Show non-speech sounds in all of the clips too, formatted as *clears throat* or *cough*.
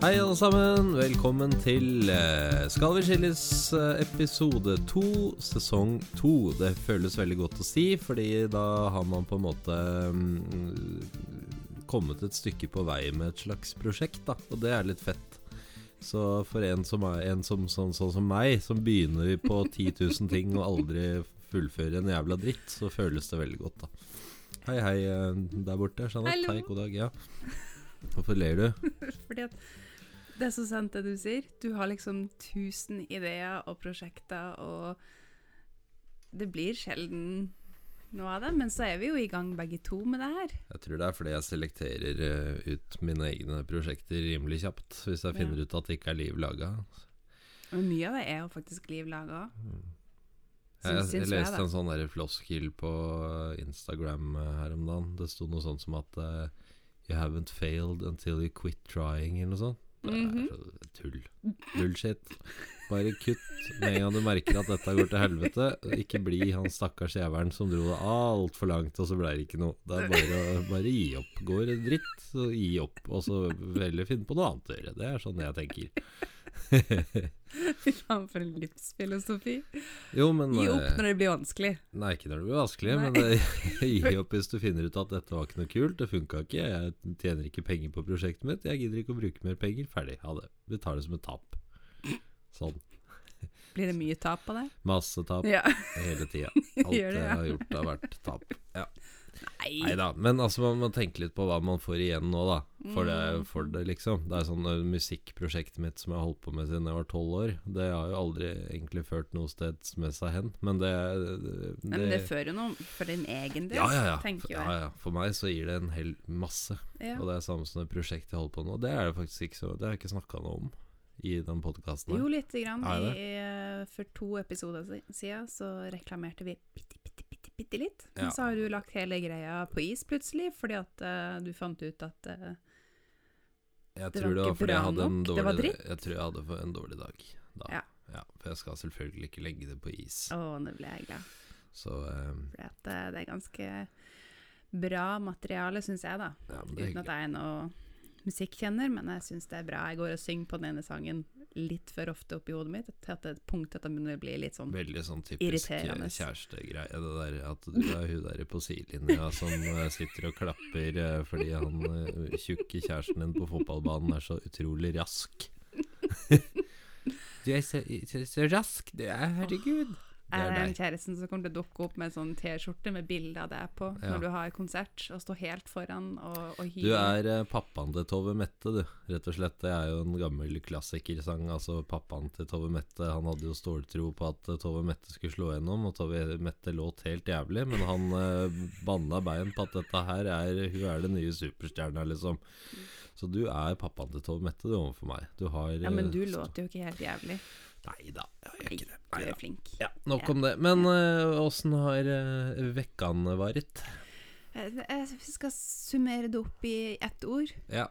Hei, alle sammen. Velkommen til eh, Skal vi skilles eh, episode to, sesong to. Det føles veldig godt å si, fordi da har man på en måte mm, kommet et stykke på vei med et slags prosjekt, da. Og det er litt fett. Så for en som er en som, sånn, sånn som meg, som begynner på 10 000 ting og aldri fullfører en jævla dritt, så føles det veldig godt, da. Hei, hei eh, der borte. Jeanette. Hei, god dag. Ja. Hvorfor ler du? *laughs* Fordi at det er så sant det du sier. Du har liksom tusen ideer og prosjekter, og det blir sjelden noe av det. Men så er vi jo i gang begge to med det her. Jeg tror det er fordi jeg selekterer eh, ut mine egne prosjekter rimelig kjapt. Hvis jeg finner Ja. ut at det ikke er liv laga. Og mye av det er jo faktisk liv laga. Jeg, jeg, jeg, leste en sånn floskel på Instagram eh, her om dagen. Det sto noe sånt som at uh, You haven't failed until you quit trying, eller noe sånt. Mhm. er tull. Bullshit. Bare kutt med en gang du merker at dette går til helvete. Ikke bli han stakkars jævelen som dro det altfor langt, og så blei det ikke noe. Det er bare bare gi opp. Går det dritt, så gi opp. Og så heller finne på noe annet å gjøre. Det er sånn jeg tenker. *laughs* Fy faen, for en livsfilosofi. Jo, men Gi opp eh, når det blir vanskelig. Nei, ikke når det blir vanskelig, Nei. men *laughs* gi opp hvis du finner ut at dette var ikke noe kult. Det funka ikke. Jeg tjener ikke penger på prosjektet mitt. Jeg gidder ikke å bruke mer penger. Ferdig. Ha det. Vi tar det som et tap. Sånn. Blir det mye tap på det? Masse tap Ja. hele tida. *laughs* Alt det, ja. jeg har gjort, har vært tap. Ja. Nei. Da. Men altså, man må tenke litt på hva man får igjen nå, da. For det, Mm. for det liksom. Det er sånn uh, musikkprosjektet mitt som jeg har holdt på med siden jeg var tolv år. Det har jo aldri egentlig ført noe sted med seg hen. Men det, det, Nei, men det fører noe for din egen del, ja, ja, ja. tenker jeg. ja, ja. For meg så gir det en hel masse. Ja. Og det er samme som det prosjektet jeg holder på nå. Det er det faktisk ikke så Det har jeg ikke snakka noe om i den podkasten. Jo, lite grann. I, eh, for to episoder siden så reklamerte vi bitte, bitte, litt. Ja. Men så har du lagt hele greia på is plutselig, fordi at uh, du fant ut at uh, Jeg det tror var det var ikke jeg bra nok, det var dritt. Jeg tror jeg hadde en dårlig dag da. Ja. Ja, for jeg skal selvfølgelig ikke legge det på is. Å, nå ble jeg glad. Så um, For at eh, det er ganske bra materiale, syns jeg, da. ja, det Uten at jeg er noe musikkjenner, men jeg syns det er bra. Jeg går og synger på den ene sangen litt for ofte oppi hodet mitt, til at det er et punkt at det begynner å bli litt sånn Veldig sånn typisk Irriterende. kjærestegreie. Det der at du er hun der på sidelinja som eh, sitter og klapper eh, fordi han eh, tjukke kjæresten din på fotballbanen er så utrolig rask. *laughs* Du er så, så, så rask, du er, herregud. Det Er den kjæresten som kommer til å dukke opp med en sånn T-skjorte med bilde av deg på Ja. når du har konsert, og stå helt foran og, og Du er eh, pappaen til Tove Mette, du. Rett og slett. Det er jo en gammel klassikersang. Altså, pappaen til Tove Mette Han hadde jo ståltro på at eh, Tove Mette skulle slå gjennom, og Tove Mette låt helt jævlig, men han eh, banna bein på at dette her er Hun er den nye superstjerna, liksom. Så du er pappaen til Tove Mette, du, overfor meg. Du har Ja, men du eh, låter jo ikke helt jævlig. Nei da, jeg gjør ikke det. Du er flink. Ja, nok om det. Men åssen har uh, vekkene vært? Jeg, jeg skal summere det opp i ett ord. Ja.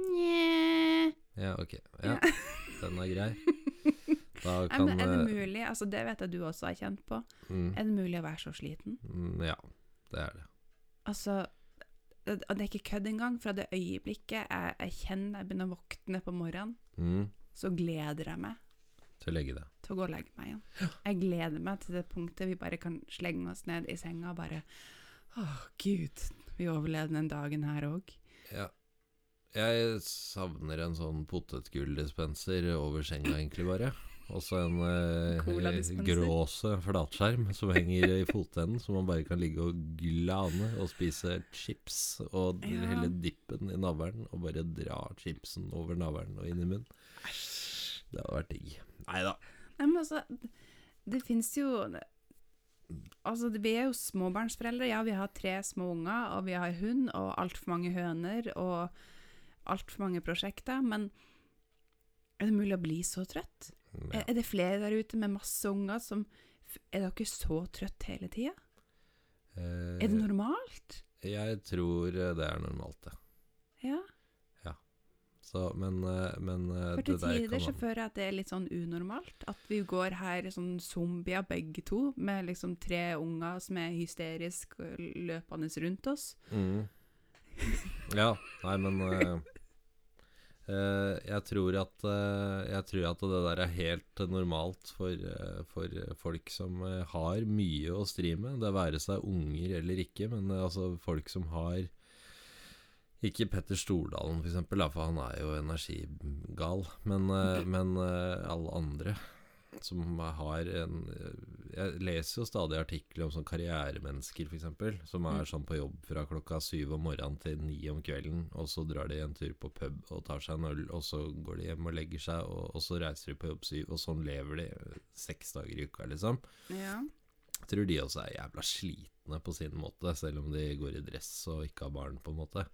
Nye. Ja, ok. Ja, *laughs* den er grei. *laughs* Da kan men er det eh, mulig, altså det vet jeg du også har kjent på, mm, er det mulig å være så sliten? mm, Ja, det er det. Altså, det, og det er ikke kødd engang, fra det øyeblikket jeg, jeg kjenner jeg begynner å våkne på morgenen, Mm, så gleder jeg meg til å legge deg. til å gå og legge meg igjen. Jeg gleder meg til det punktet vi bare kan slenge oss ned i senga og bare å gud, vi overlevde den dagen her òg. Ja. Jeg savner en sånn potetgulldispenser over senga, egentlig, bare. Også en eh, gråse flatskjerm som henger i fotenden, så man bare kan ligge og glane og spise chips og Ja. helle dippen i navlen og bare dra chipsen over navlen og inn i munnen. Det hadde vært digg. Nei da. Nei, men altså, det fins jo Altså, vi er jo småbarnsforeldre. Ja, vi har tre små unger, og vi har hund og altfor mange høner og altfor mange prosjekter, men er det mulig å bli så trøtt? Ja. Er, det flere der ute med masse unger som Er dere så trøtt hele tida? Eh, Er det normalt? Jeg tror eh, det er normalt, det. Ja. Så, men, eh, men eh, For til tider så føler jeg at det er litt sånn unormalt. At vi går her sånn zombier begge to, med liksom tre unger som er hysterisk løpende rundt oss. mm. Ja, nei, men uh, Eh, jeg, tror at, uh, jeg tror at det der er helt normalt for, eh, for folk som eh, har mye å stri med. Det være seg unger eller ikke, men eh, altså folk som har Ikke Petter Stordalen, for eksempel, da, for han er jo energigal. Men, eh, *laughs* men eh, alle andre som har en Jeg leser jo stadig artikler om sånn karrieremennesker, f.eks., som er Mm. sånn på jobb fra klokka syv om morgenen til ni om kvelden, og så drar de en tur på pub og tar seg en øl, og så går de hjem og legger seg, og, og så reiser de på jobb syv, og sånn lever de eh, seks dager i uka, liksom. Ja. Jeg tror de også er jævla slitne på sin måte, selv om de går i dress og ikke har barn, på en måte.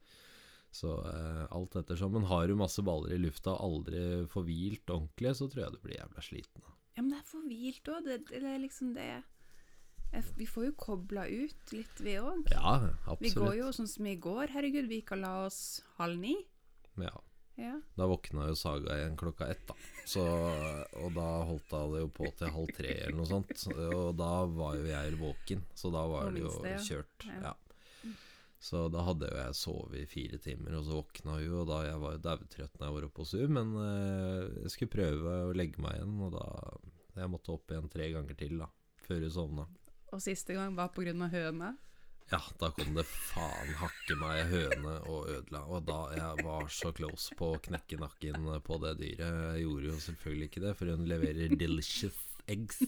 Så eh, alt ettersom. Men har du masse baller i lufta og aldri får hvilt ordentlig, så tror jeg du blir jævla sliten. ja, men det er for hvilt òg. Det, det er liksom det Vi får jo kobla ut litt, vi òg. Ja, Vi går jo sånn som i går. Herregud, vi gikk og la oss halv ni. Ja. Ja. Da våkna jo Saga igjen klokka ett, da. Så, og da holdt hun det jo på til halv tre eller noe sånt. Og da var jo jeg våken, så da var det jo kjørt. Ja. Så da hadde jo jeg sovet i fire timer, og så våkna hun og da jeg var jo daudtrøtt når jeg var oppe hos henne, men eh, jeg skulle prøve å legge meg igjen, og da Jeg måtte opp igjen tre ganger til, da, før hun sovna. Og siste gang var på grunn av høna. Ja, da kom det faen hakke meg høne og ødela. Og da jeg var så close på å knekke nakken på det dyret. Jeg gjorde jo selvfølgelig ikke det, for hun leverer delicious eggs.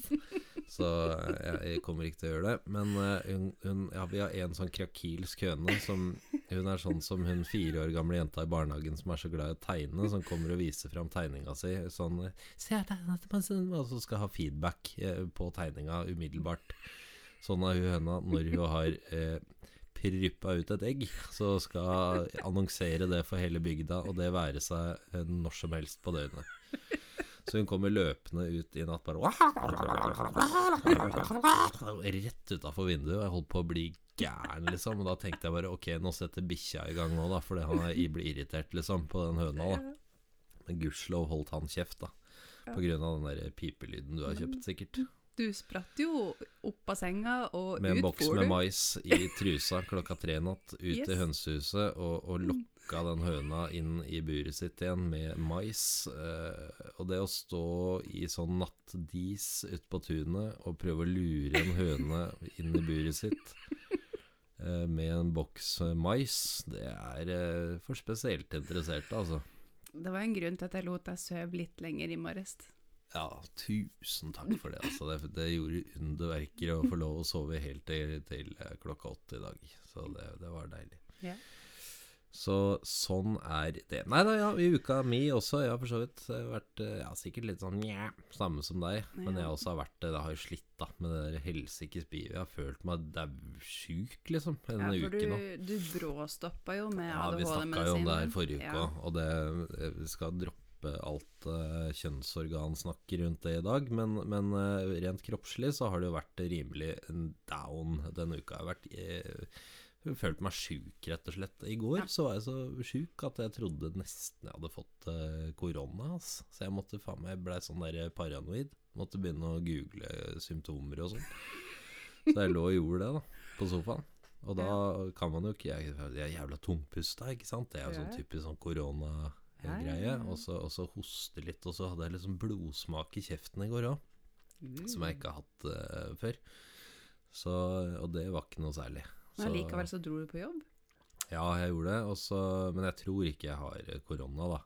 Så jeg, jeg kommer ikke til å gjøre det. Men eh, hun, hun, ja, vi har en sånn krakilsk høne som Hun er sånn som hun fire år gamle jenta i barnehagen som er så glad i å tegne, som kommer og viser fram tegninga si. Sånn Se, jeg tegnet sånn», Og så skal ha feedback eh, på tegninga umiddelbart. Sånn er hun høna når hun har eh, pryppa ut et egg, så skal annonsere det for hele bygda, og det være seg eh, når som helst på døgnet. Så hun kommer løpende ut i natt, bare Rett utafor vinduet, og jeg holdt på å bli gæren, liksom. Og da tenkte jeg bare ok, nå setter bikkja i gang nå, da, fordi han blir irritert, liksom, på den høna, da. Men gudskjelov holdt han kjeft, da. På grunn av den der pipelyden du har kjøpt, sikkert. Du spratt jo opp av senga, og ut for du. Med en boks med mais i trusa klokka tre natt, ut Yes. i hønsehuset og, og lokka den høna inn i buret sitt igjen med mais. Eh, og det å stå i sånn nattdis ute på tunet og prøve å lure en høne inn i buret sitt eh, med en boks mais, det er eh, for spesielt interesserte, altså. Det var en grunn til at jeg lot deg sove litt lenger i morges. Ja, tusen takk for det. Altså. Det, det gjorde underverker å få lov å sove helt til, til klokka åtte i dag. Så det, det var deilig. Ja. Så sånn er det. Nei da, ja, i uka mi også. Jeg har for så vidt eh, vært eh, ja, sikkert litt sånn nja, samme som deg. Men jeg også har vært det. Det har jo slitt da med det der helsikes bivet. Jeg har følt meg daudsjuk, liksom, denne Ja, for uken du, du bråstoppa jo med Ja, vi snakka jo om det her forrige uke òg, og det, eh, vi skal droppe alt uh, kjønnsorgansnakk rundt det i dag. Men, men uh, rent kroppslig så har det jo vært rimelig down denne uka. Jeg har vært eh, jeg følte meg sjuk, rett og slett. I går Ja. så var jeg så sjuk at jeg trodde nesten jeg hadde fått eh, korona. ass. Så jeg måtte faen meg, blei sånn der paranoid. Måtte begynne å google symptomer og sånn. Så jeg lå og gjorde det, da, på sofaen. Og da kan man jo ikke Jeg, jeg er jævla tungpusta, ikke sant. Det er jo sånn typisk sånn koronagreie. Og så- og så hoste litt, og så hadde jeg liksom blodsmak i kjeften i går òg, Mm. som jeg ikke har hatt uh, før. Så, og det var ikke noe særlig. Men Så- likevel så dro du på jobb. Ja, jeg gjorde det. Også, men jeg tror ikke jeg har eh, korona, da.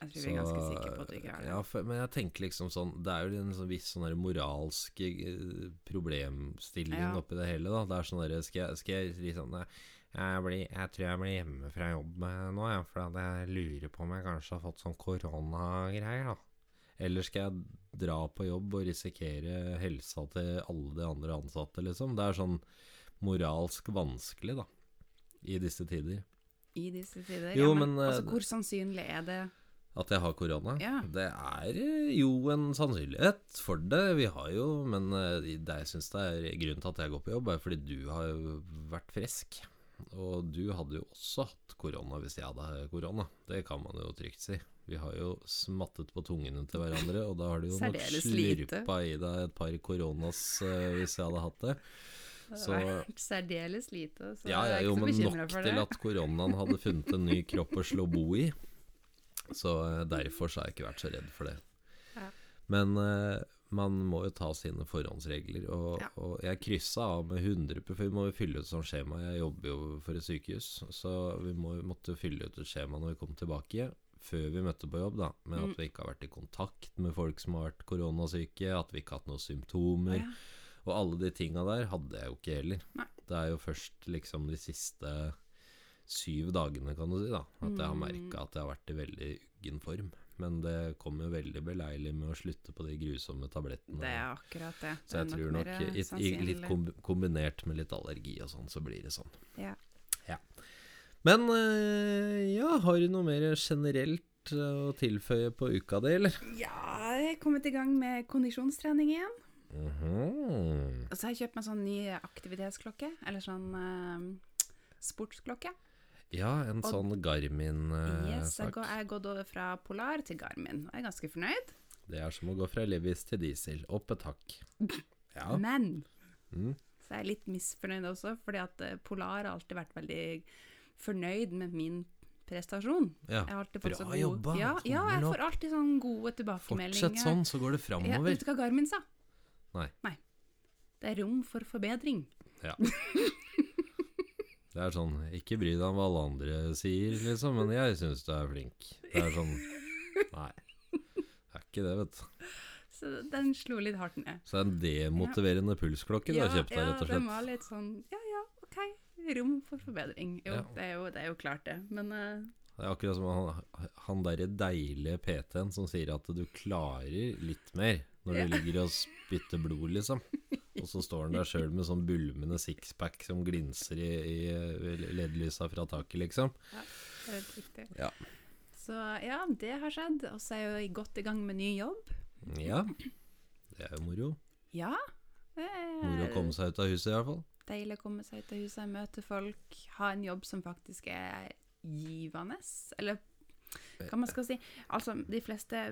Jeg tror vi er ganske sikre på at du ikke har det. ja, for, men jeg tenker liksom sånn Det er jo en sånn viss sånn moralsk eh, problemstilling Ja. oppi det hele. da Det er sånn der, Skal jeg, skal jeg sånn eh, jeg, blir, jeg tror jeg blir hjemme fra jobb nå, ja, for jeg lurer på om jeg kanskje har fått sånn koronagreier. da Eller skal jeg dra på jobb og risikere helsa til alle de andre ansatte, liksom? Det er sånn moralsk vanskelig, da, i disse tider. I disse tider. Jo, ja, men, men, eh, altså, hvor sannsynlig er det? At jeg har korona? Ja. Det er eh, jo en sannsynlighet for det. Vi har jo Men eh, det jeg syns det er grunnen til at jeg går på jobb, er fordi du har vært frisk. Og du hadde jo også hatt korona hvis jeg hadde korona. Det kan man jo trygt si. Vi har jo smattet på tungene til hverandre, og da har du jo nok slurpa i deg et par koronas hvis jeg hadde hatt det. Så det vært *laughs* særdeles lite, så ja, jeg er jo, ikke så men det. nok til at koronaen hadde *laughs* funnet en ny kropp å slå bo i. Så eh, derfor så har jeg ikke vært så redd for det. Ja. Men uh, man må jo ta sine forhåndsregler, og, Ja. og jeg kryssa av med 100 For vi må jo fylle ut sånn skjema. Jeg jobber jo for et sykehus, så vi må, måtte fylle ut et skjema når vi kom tilbake. Før vi møtte på jobb, da. Med Mm. at vi ikke har vært i kontakt med folk som har vært koronasyke, at vi ikke har hatt noen symptomer. Ja. Og alle de tinga der hadde jeg jo ikke heller. Nei. Det er jo først liksom de siste syv dagene, kan du si, da, at jeg har Mm. merka at jeg har vært i veldig uggen form. Men det kom jo veldig beleilig med å slutte på de grusomme tablettene. Det er akkurat det. så jeg tror nok, i, i, litt kombinert med litt allergi og sånn, så blir det sånn. Ja. Men øh, ja, har du noe mer generelt øh, å tilføye på uka di, eller? Ja, jeg er kommet i gang med kondisjonstrening igjen. Mhm. Og så har jeg kjøpt meg sånn ny aktivitetsklokke, eller sånn eh, sportsklokke. Ja, en Og- sånn Garmin-sak. yes, jeg jeg har gått over fra Polar til Garmin, og jeg er ganske fornøyd. Det er som å gå fra Levis til diesel. Opp et hakk. *laughs* Ja. Men Mm. så er jeg litt misfornøyd også, fordi at eh, Polar har alltid vært veldig fornøyd med min prestasjon. ja. Bra jobba, Ja, ja, jeg får alltid sånn gode tilbakemeldinger. Fortsett sånn, så går det Ja, vet du hva Garmin sa? Nei. Det er rom for forbedring. Ja. Det er sånn Ikke bry deg om hva alle andre sier, liksom, men jeg syns du er flink. Det er sånn Nei. Det er ikke det, vet du. Så den slo litt hardt ned. Så det er en demotiverende pulsklokke du har kjøpt deg, rett og den var litt sånn Ja, ja, OK. Rom for forbedring. Jo, Ja. det, er jo det er jo klart, det. Men uh... Det er akkurat som han, han derre deilige PT-en som sier at du klarer litt mer når du ligger og spytter blod, liksom. Og så står han der sjøl med sånn bulmende sixpack som glinser i, i LED-lysa fra taket, liksom. Ja, det er helt riktig. Ja. Så ja, det har skjedd. Og så er jeg jo godt i gang med ny jobb. Ja. Det er jo moro. Ja. Moro å komme seg ut av huset, i hvert fall. deilig å komme seg ut av huset, møte folk, ha en jobb som faktisk er givende. Eller hva man skal si. Altså, de fleste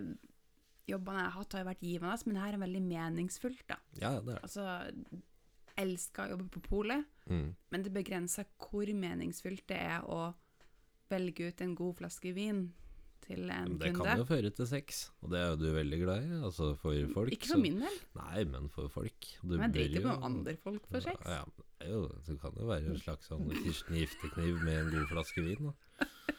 jobbene jeg har hatt, har vært givende, men det her er veldig meningsfullt, da. Ja, det er det. Altså, elsker å jobbe på polet, Mm. men det begrenser hvor meningsfylt det er å velge ut en god flaske vin til en det kunde. kan jo føre til sex, og det er jo du veldig glad i. Altså for folk. Ikke for min del, Nei, men for folk. Du men jeg driter på om andre folk får sex. Ja, ja, det, jo, det kan jo være en slags sånn Kirsten Giftekniv med en god flaske vin. Da. *laughs*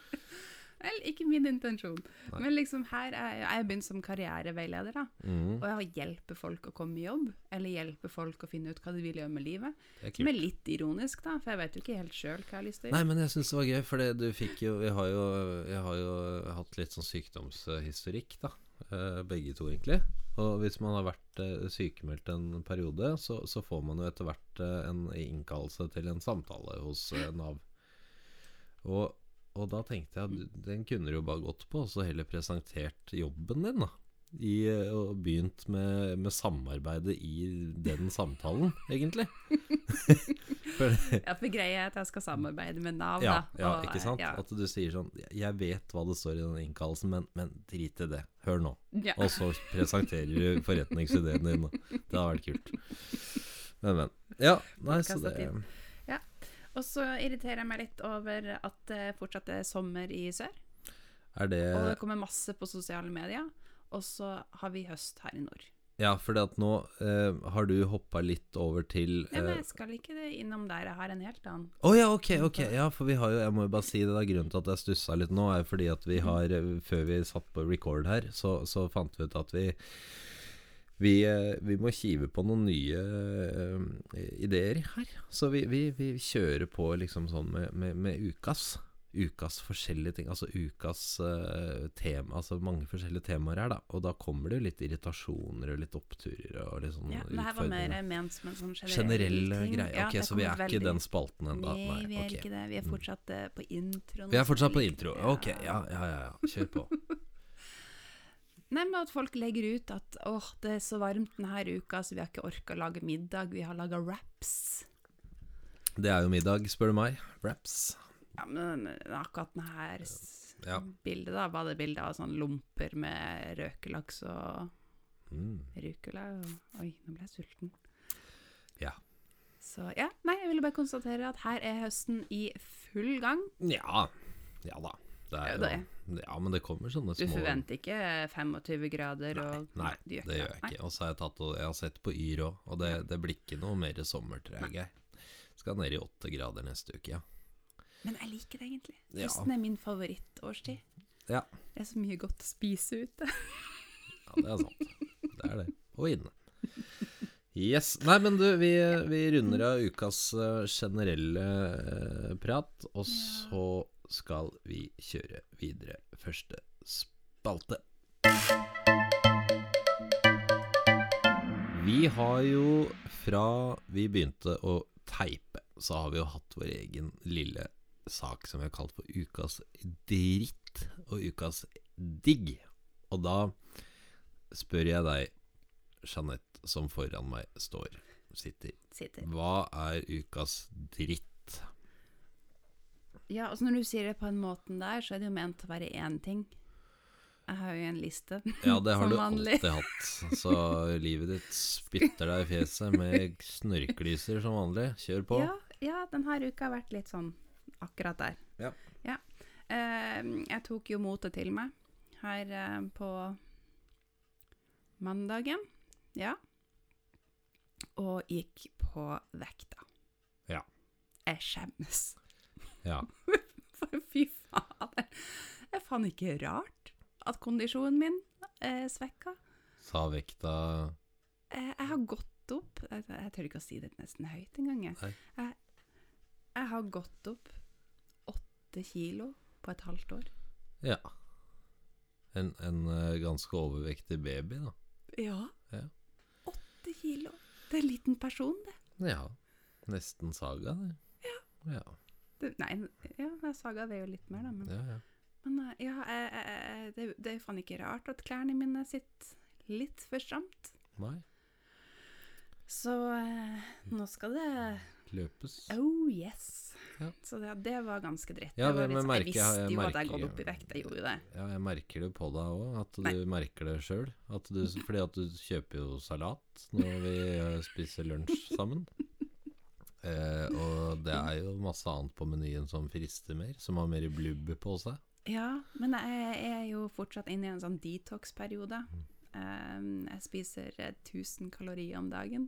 Vel, ikke min intensjon. Nei. Men liksom her er jeg begynt som karriereveileder, da. Mm, Og jeg hjelper folk å komme i jobb, eller hjelper folk å finne ut hva de vil gjøre med livet. er litt ironisk, da, for jeg vet jo ikke helt sjøl hva jeg har lyst til å Nei, men jeg syns det var gøy, for du fikk jo Jeg har jo, jeg har jo hatt litt sånn sykdomshistorikk, da. Eh, begge to, egentlig. Og hvis man har vært eh, sykemeldt en periode, så, så får man jo etter hvert eh, en innkallelse til en samtale hos Nav. Og, og da tenkte jeg at den kunne du jo bare gått på, og så heller presentert jobben din, da. I, eh, og begynt med, med samarbeidet i den samtalen, *laughs* egentlig. *laughs* for, Ja, for greia er at jeg skal samarbeide med Nav, ja, da. ja, og, ikke sant? Ja, At du sier sånn Jeg vet hva det står i den innkallelsen, men, men drit i det. Hør nå. ja. Og så presenterer du forretningsideen din. Det hadde vært kult. Men, men. Ja, nei, så det Og så irriterer jeg meg litt over at det fortsatt er sommer i sør. Er det Og det kommer masse på sosiale medier. Og så har vi høst her i nord. Ja, for at nå eh, har du hoppa litt over til Ja, men eh, jeg skal ikke det innom der. Jeg har en helt annen. Å ja, ok, ok. Ja, for vi har jo Jeg må jo bare si det. da Grunnen til at jeg stussa litt nå, er fordi at vi har eh, Før vi satt på record her, så, så fant vi ut at vi vi, eh, vi må kive på noen nye eh, ideer her. Så vi, vi, vi kjører på liksom sånn med, med, med ukas. Ukas forskjellige ting. Altså ukas uh, tema Altså mange forskjellige temaer her, da. Og da kommer det jo litt irritasjoner og litt oppturer og litt sånn Ja, det her var mer ment som en sånn generell, Generell ting. greie. Ja, ok, så vi er er ikke i den spalten ennå? Nei, vi er okay. ikke det. Vi er Mm. fortsatt uh, på introen. Vi er fortsatt på intro. Ok, ja, ja, ja. ja. Kjør på. *laughs* Nei, men at folk legger ut at åh, det er så varmt denne uka, så vi har ikke orka å lage middag. Vi har laga wraps. Det er jo middag, spør du meg. Wraps. Ja, men akkurat denne Ja. bildet, da, var det bilde av sånn lomper med røkelaks og Mm. rucola Oi, nå ble jeg sulten. Ja. Så ja, nei, jeg ville bare konstatere at her er høsten i full gang. Ja. Ja da. Det er det ja, men det kommer sånne små Du forventer ikke 25 grader og Nei, det gjør jeg ikke. Og så har jeg, tatt, jeg har sett på Yr òg, og det, det blir ikke noe mer sommer, tror. Geir. Skal ned i åtte grader neste uke, ja. Men jeg liker det egentlig. Høsten er min favorittårstid. Ja. Det er så mye godt å spise ute. Ja, det er sant. Det er det. Og inne. Yes. Nei, men du, vi, vi runder av ukas eh, generelle eh, prat, og så skal vi kjøre videre. Første spalte. Vi har jo fra vi begynte å teipe, så har vi jo hatt vår egen lille sak som vi har kalt for ukas dritt og ukas digg. Og da spør jeg deg, Jeanette, som foran meg står, sitter. Sitter. Hva er ukas dritt? Ja, altså når du sier det på en måten der, så er det jo ment å være én ting. Jeg har jo en liste. *laughs* Ja, det har du alltid hatt. Så livet ditt spytter deg i fjeset med snørklyser som vanlig. Kjør på. Ja, ja, denne uka har vært litt sånn akkurat der. Ja. Eh, jeg tok jo motet til meg her eh, på mandagen. Ja. Og gikk på vekta. Ja. Jeg skjemmes. Ja. *laughs* For fy fader. Det er faen ikke rart at kondisjonen min er svekka. Sa vekta Jeg, jeg har gått opp Jeg, jeg tør ikke å si det nesten høyt engang. jeg. Jeg, jeg har gått opp åtte kilo på et halvt år. Ja. En, en eh, ganske overvektig baby, da. Ja. Ja. Åtte kilo. Det er en liten person, det. Ja. Nesten saga, det. Ja. Det nei, ja, saga det jo litt mer, da. Men, Ja, ja. men eh, ja, jeg, jeg, jeg, det, det er jo faen ikke rart at klærne mine sitter litt for stramt. Nei. Så eh, nå skal det Løpes. Oh yes. Ja. Så det, det var ganske dritt. Ja, det liksom, merker- jeg visste jeg jo at jeg gått opp i vekt. Jeg gjorde jo det. Ja, jeg merker det på deg òg, at du Nei. merker det sjøl. *laughs* Fordi at du kjøper jo salat når vi eh, spiser lunsj sammen. Eh, og det er jo masse annet på menyen som frister mer, som har mer blubb på seg. Ja, men jeg er jo fortsatt inne i en sånn detox-periode. Um, jeg spiser eh, 1000 kalorier om dagen.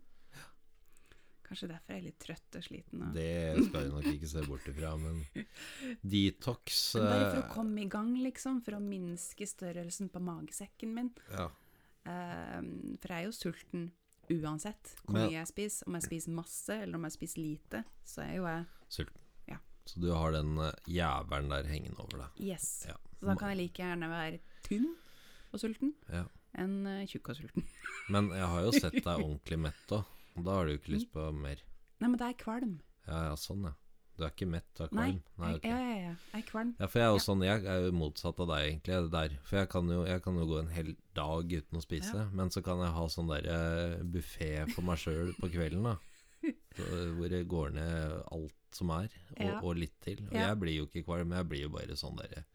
Kanskje derfor jeg er litt trøtt og sliten. Og. Det skal jeg nok ikke se bort ifra, men *laughs* detox bare for å eh, komme i gang, liksom. For å minske størrelsen på magesekken min. ja. Um, for jeg er jo sulten uansett hvor Men- mye jeg spiser. Om jeg spiser masse, eller om jeg spiser lite, så er jo jeg Sulten. Ja. Så du har den eh, jævelen der hengende over deg. Yes. Ja. Så da kan jeg like gjerne være tynn og sulten Ja. enn uh, tjukk og sulten. *laughs* Men jeg har jo sett deg ordentlig mett òg. Da har du jo ikke lyst på mer. Nei, men det er kvalm. Ja, ja, sånn, ja. Du er ikke mett, Nei, kvalm? Nei, jeg, ja, ja, ja. Er kvalm. Ja, for jeg er jo sånn, jeg er jo motsatt av deg egentlig, der. For jeg kan jo, jeg kan jo gå en hel dag uten å spise, men så kan jeg ha sånn der eh, buffé for meg sjøl på kvelden, da. *laughs* Så, hvor det går ned alt som er, og, og litt til. Og jeg blir jo ikke kvalm, jeg blir jo bare sånn derre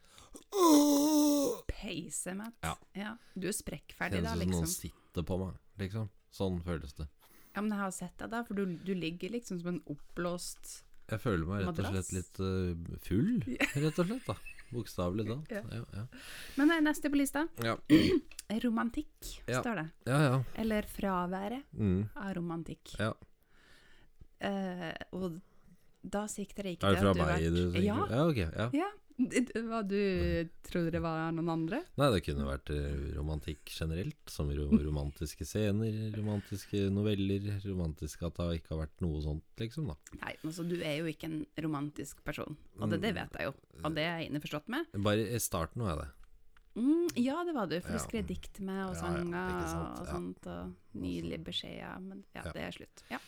Peisemett. Ja. Du er sprekkferdig da, ut som noen liksom. sitter på meg, liksom. Sånn føles det. Ja, men jeg har sett deg da, for du, du ligger liksom som en oppblåst Jeg føler meg rett og slett litt uh, full, *laughs* rett og slett, da. Bokstavelig talt. Ja. Ja, ja. Men eh, neste på lista, Ja, *clears throat* romantikk, står det. ja. ja. Eller fraværet Mm. av romantikk. Ja. Eh, og da sikter jeg ikke Er det fra til at meg du du har vært? Ja. ja, ok. Ja. Ja. Hva du trodde det var noen andre? Nei, det kunne vært eh, romantikk generelt. Som romantiske scener, romantiske noveller. Romantiske at det ikke har vært noe sånt, liksom. da Nei, altså du er jo ikke en romantisk person, og det, det vet jeg jo. Og det er jeg innforstått med. Bare i starten var jeg det. Mm, ja, det var du, for Ja. du skrev dikt med og Ja, ja, sanger ikke sant, og sånt, og nydelige beskjeder. Men ja, Ja. det er slutt. Ja.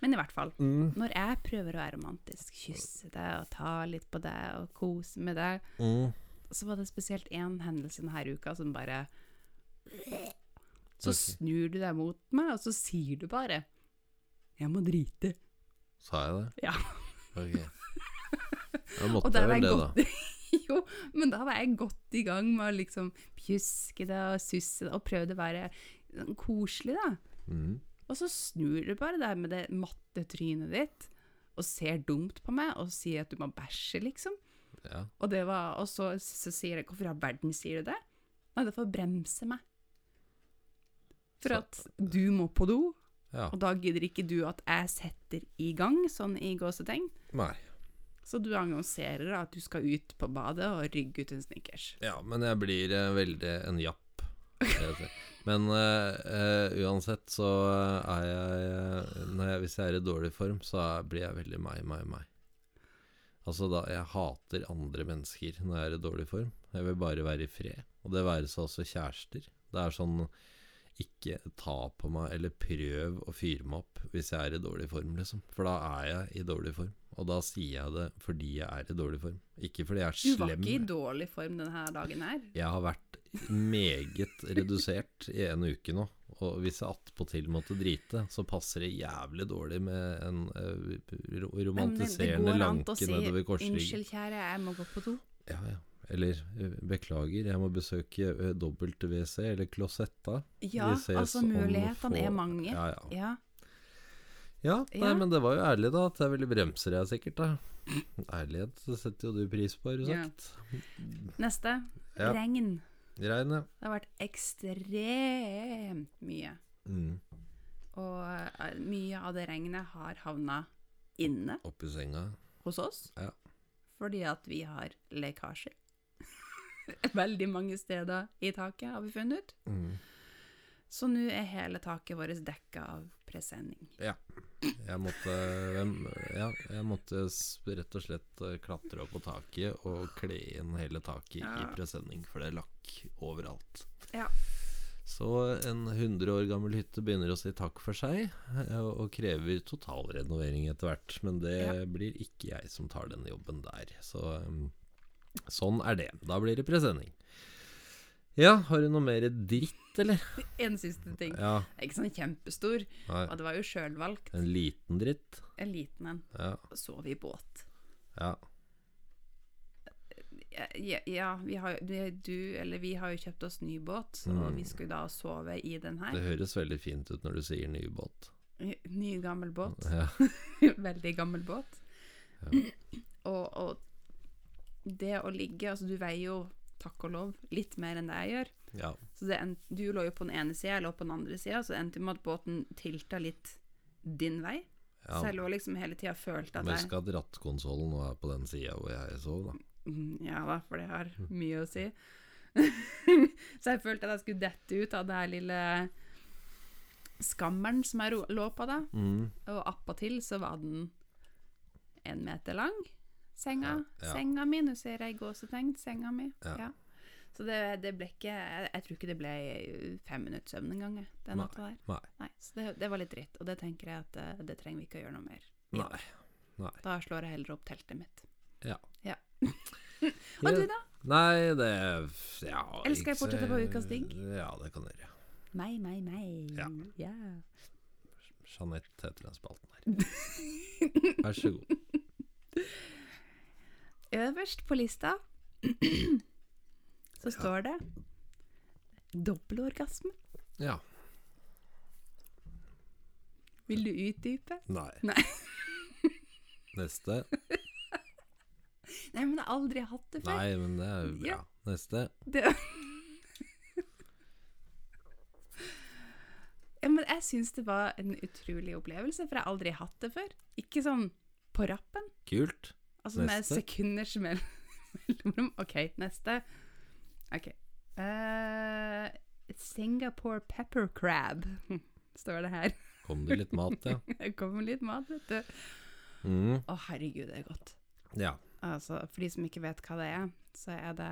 Men i hvert fall, når jeg prøver å være romantisk, kysse deg og ta litt på deg og kose med deg, Mm. så var det spesielt én hendelse denne uka som bare Så snur du deg mot meg, og så sier du bare 'Jeg må drite'. Sa jeg det? Ja. Ok. Da *laughs* måtte jeg vel det, da. *laughs* Jo, men da var jeg godt i gang med å liksom pjuske det og susse det, og prøvde å være koselig, da. Mm. Og så snur du bare der med det matte trynet ditt, og ser dumt på meg, og sier at du må bæsje, liksom. Ja. Og, det var, og så, så sier jeg 'Hvorfor i all verden sier du det?' Nei, det er for å bremse meg. For Så- at du må på do, ja. og da gidder ikke du at jeg setter i gang, sånn i gåsetegn. Nei. Så du annonserer at du skal ut på badet og rygge ut en snickers. Ja, men jeg blir eh, veldig en japp. Men uh, uh, uansett så er jeg, eh, når jeg Hvis jeg er i dårlig form, så er, blir jeg veldig meg, meg, meg. Altså da Jeg hater andre mennesker når jeg er i dårlig form. Jeg vil bare være i fred. Og det være seg også kjærester. Det er sånn Ikke ta på meg, eller prøv å fyre meg opp hvis jeg er i dårlig form, liksom. For da er jeg i dårlig form. Og da sier jeg det fordi jeg er i dårlig form. Ikke fordi jeg er slem. Du var ikke i dårlig form denne dagen her. Jeg har vært meget redusert i en uke nå. Og hvis jeg attpåtil måtte drite, så passer det jævlig dårlig med en uh, romantiserende lanke si, nedover korsryggen. Unnskyld, kjære, jeg må gå på do. Ja, ja. Eller eh, beklager, jeg må besøke dobbelt-WC, eller Klosetta. Ja, altså mulighetene er mange. Ja, ja. Ja. ja nei, Ja. men det var jo ærlig, da. At jeg ville bremse deg, sikkert. da Ærlighet setter jo du pris på, har du Ja. Neste. Ja. Regn. Regn, ja. Det har vært ekstremt mye. Mm. Og eh, mye av det regnet har havna inne Oppi senga. hos oss. Ja. Fordi at vi har lekkasjer. *laughs* Veldig mange steder i taket, har vi funnet ut. Mm. Så nå er hele taket vårt dekka av presenning. Jeg måtte, ja, jeg måtte rett og slett eh, klatre opp på taket og kle inn hele taket i presenning, for det er lakk overalt. Ja. Så en 100 år gammel hytte begynner å si takk for seg, eh, og krever totalrenovering etter hvert. Men det Ja. blir ikke jeg som tar den jobben der. Så um, sånn er det. Da blir det presenning. Ja, har du noe mer dritt, eller? *laughs* En siste ting. Ja, Ikke sånn kjempestor, nei, og det var jo sjølvalgt. en liten dritt. En liten en. Ja, Sov i båt. ja. Ja, ja vi har, du, eller vi har jo kjøpt oss ny båt, og Mm. vi skulle da sove i den her. Det høres veldig fint ut når du sier ny båt. Ny, gammel båt. Ja. *laughs* Veldig gammel båt. Ja. *clears throat* Og, og det å ligge Altså, du veier jo, takk og lov, litt mer enn det jeg gjør. ja. Så det en, du lå jo på den ene sida, jeg lå på den andre sida, så det endte med at båten tilta litt din vei. ja. Så jeg lå liksom hele tida og følte at Men jeg husk at rattkonsollen er på den sida hvor jeg sov, da. Mm, Ja da, for det har mye å si. *laughs* så jeg følte at jeg skulle dette ut av det her lille skammeren som jeg lå på, da. Mm. Og appåtil så var den en meter lang, senga. Ja. Senga mi. Nå ser jeg gåsetegn. Senga mi. Ja. Så det, det ble ikke jeg, jeg tror ikke det ble fem minutts søvn engang, gang den Nei. natta der. Nei. Nei, så det, det var litt dritt, og det tenker jeg at det, det trenger vi ikke å gjøre noe mer. Nei. år. Da slår jeg heller opp teltet mitt. Ja. Ja. *laughs* Og du, da? Nei, det ja, Eller skal jeg fortsette på ukas digg? Ja, det kan dere. Meg, meg, meg. Ja. ja. Jeanette heter den spalten her. *laughs* Vær så god. Øverst på lista så står det dobbelorgasme. Ja. Vil du utdype? Nei. Nei. *laughs* Neste. Nei, men jeg har aldri hatt det før. Nei, men det er jo bra. Ja. Neste. Det... *laughs* ja, men jeg syns det var en utrolig opplevelse, for jeg har aldri hatt det før. Ikke sånn på rappen. Kult. Altså med Neste. sekunders *laughs* mellomrom. OK, neste. OK. Uh, Singapore pepper crab, *laughs* står det her. Kom det litt mat, ja. *laughs* Det kommer litt mat, vet du. Mm. Å, herregud, det er godt. Ja. Altså, for de som ikke vet hva det er, så er det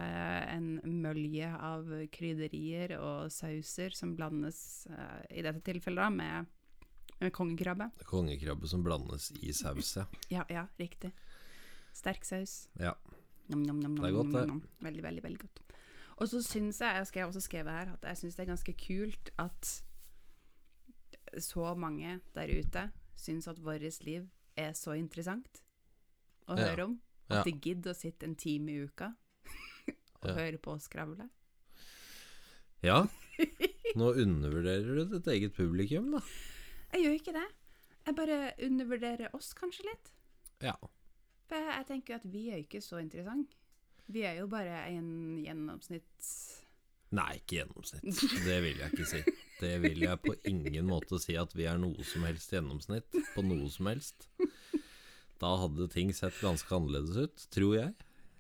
en mølje av krydderier og sauser som blandes, uh, i dette tilfellet da, med, med kongekrabbe. Kongekrabbe som blandes i saus, ja. Ja, ja, riktig. Sterk saus. Ja. Nom, nom, nom, Det er godt, det. Veldig, veldig, veldig godt. Og så syns jeg, jeg skrev også skrevet her, at jeg syns det er ganske kult at så mange der ute syns at vårt liv er så interessant å Ja. høre om. Ja. At de gidder å sitte en time i uka *laughs* og Ja. høre på oss skravle. Ja. Nå undervurderer du ditt eget publikum, da. Jeg gjør ikke det. Jeg bare undervurderer oss kanskje litt. Ja. For jeg, tenker jo at vi er jo ikke så interessante. Vi er jo bare en gjennomsnitts... Nei, ikke gjennomsnitt. Det vil jeg ikke si. Det vil jeg på ingen måte si at vi er noe som helst gjennomsnitt på noe som helst. Da hadde ting sett ganske annerledes ut, tror jeg.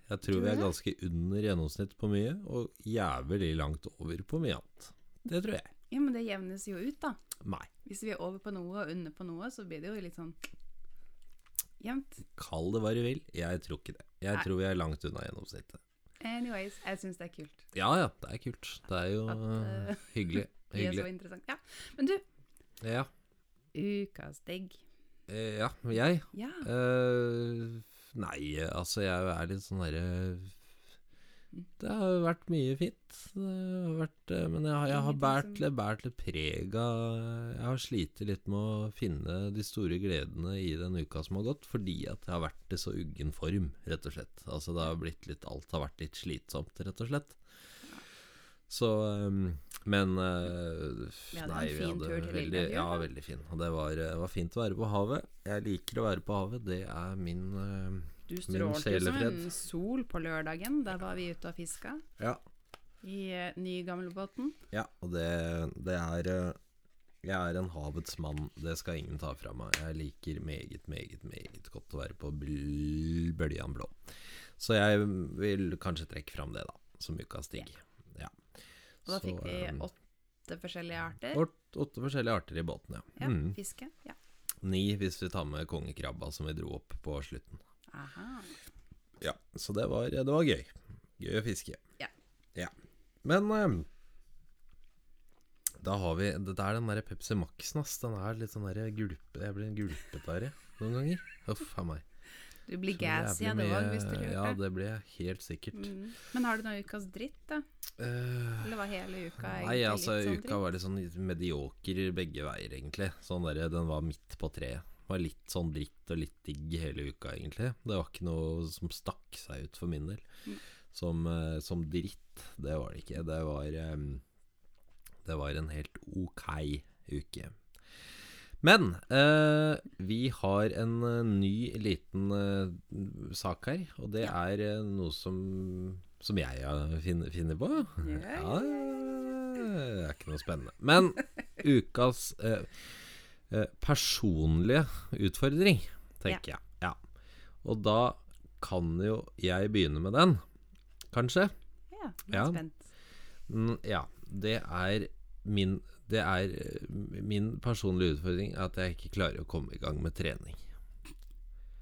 Jeg tror Tror vi er ganske under gjennomsnitt på mye, og jævlig langt over på mye annet. Det tror jeg. Ja, men det jevnes jo ut, da. Nei. Hvis vi er over på noe og under på noe, så blir det jo litt sånn jevnt. Kall det hva du vil. Jeg tror ikke det. Jeg Nei. tror vi er langt unna gjennomsnittet. Anyways, jeg syns det er kult. Ja ja, det er kult. Det er jo At, uh, *laughs* hyggelig. *laughs* Er Hyggelig. Ja. Men du, Ja. ukas digg. Eh, ja, jeg Ja. Eh, nei, altså jeg er litt sånn derre Det har vært mye fint. Vært, eh, men jeg, jeg har båret som- litt preg av Jeg har slitt litt med å finne de store gledene i den uka som har gått, fordi at jeg har vært i så uggen form, rett og slett. Altså det har blitt litt Alt har vært litt slitsomt, rett og slett. Så eh, Men uh, Vi hadde en nei, fin tur til veldig, Ja, veldig fin. Og det var, det var fint å være på havet. Jeg liker å være på havet. Det er min eh, Du strålte som en sol på lørdagen. Da var vi ute og fiska Ja. i uh, nygamlebåten. Ja, og det, det er uh, Jeg er en havets mann, det skal ingen ta fra meg. Jeg liker meget, meget, meget godt å være på bøljan blå. Så jeg vil kanskje trekke fram det, da, som ukas digg. Ja. Og da Så, fikk vi eh, åtte forskjellige arter. åtte, åtte forskjellige arter i båten, ja. Ja, Mm. fiske. Ja. Ni hvis vi tar med kongekrabba som vi dro opp på slutten. Aha. Ja, så det var, det var gøy. Gøy å fiske. Ja. ja. Men eh, da har vi Det er den der Pepsi Max-en, ass. Den er litt sånn der gulpe Jeg blir det noen ganger. Huff a meg. Du blir gassy av det òg, hvis du lurer. Ja, det blir jeg helt sikkert. Mm. Men har du noe ukas dritt, da? Uh, Eller var hele uka nei, egentlig altså, litt sånn uka var litt sånn medioker begge veier, egentlig. Sånn der, Den var midt på treet. Var litt sånn dritt og litt digg hele uka, egentlig. Det var ikke noe som stakk seg ut for min del. Mm. Som, eh, som dritt, det var det ikke. Det var eh, Det var en helt ok uke. Men eh, vi har en eh, ny liten eh, sak her, og det er eh, noe som, som jeg finner funnet på. Ja, det er ikke noe spennende. Men ukas personlige utfordring, tenker jeg. Ja. Og da kan jo jeg begynne med den, kanskje. Ja, jeg er Ja. spent. Mm, ja, det er min Det er eh, min personlige utfordring at jeg ikke klarer å komme i gang med trening.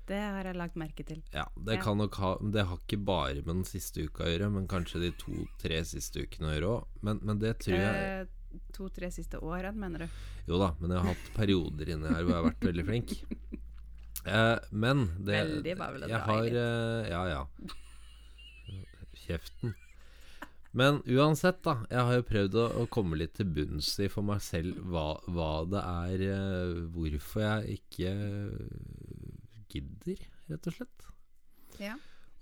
Det har jeg lagt merke til. Ja, det Ja. ha Det har ikke bare med den siste uka å gjøre, men kanskje de to-tre siste ukene å gjøre òg. Men, men det tror jeg Eh, To-tre siste årene, mener du? Jo da, men jeg har hatt perioder inni her hvor jeg har vært veldig flink. Eh, men det Veldig var vel å dra i har litt. eh, Ja, ja. Kjeften. Men uansett, da. Jeg har jo prøvd å, å komme litt til bunns i for meg selv hva, hva det er eh, Hvorfor jeg ikke gidder, rett og slett. Ja.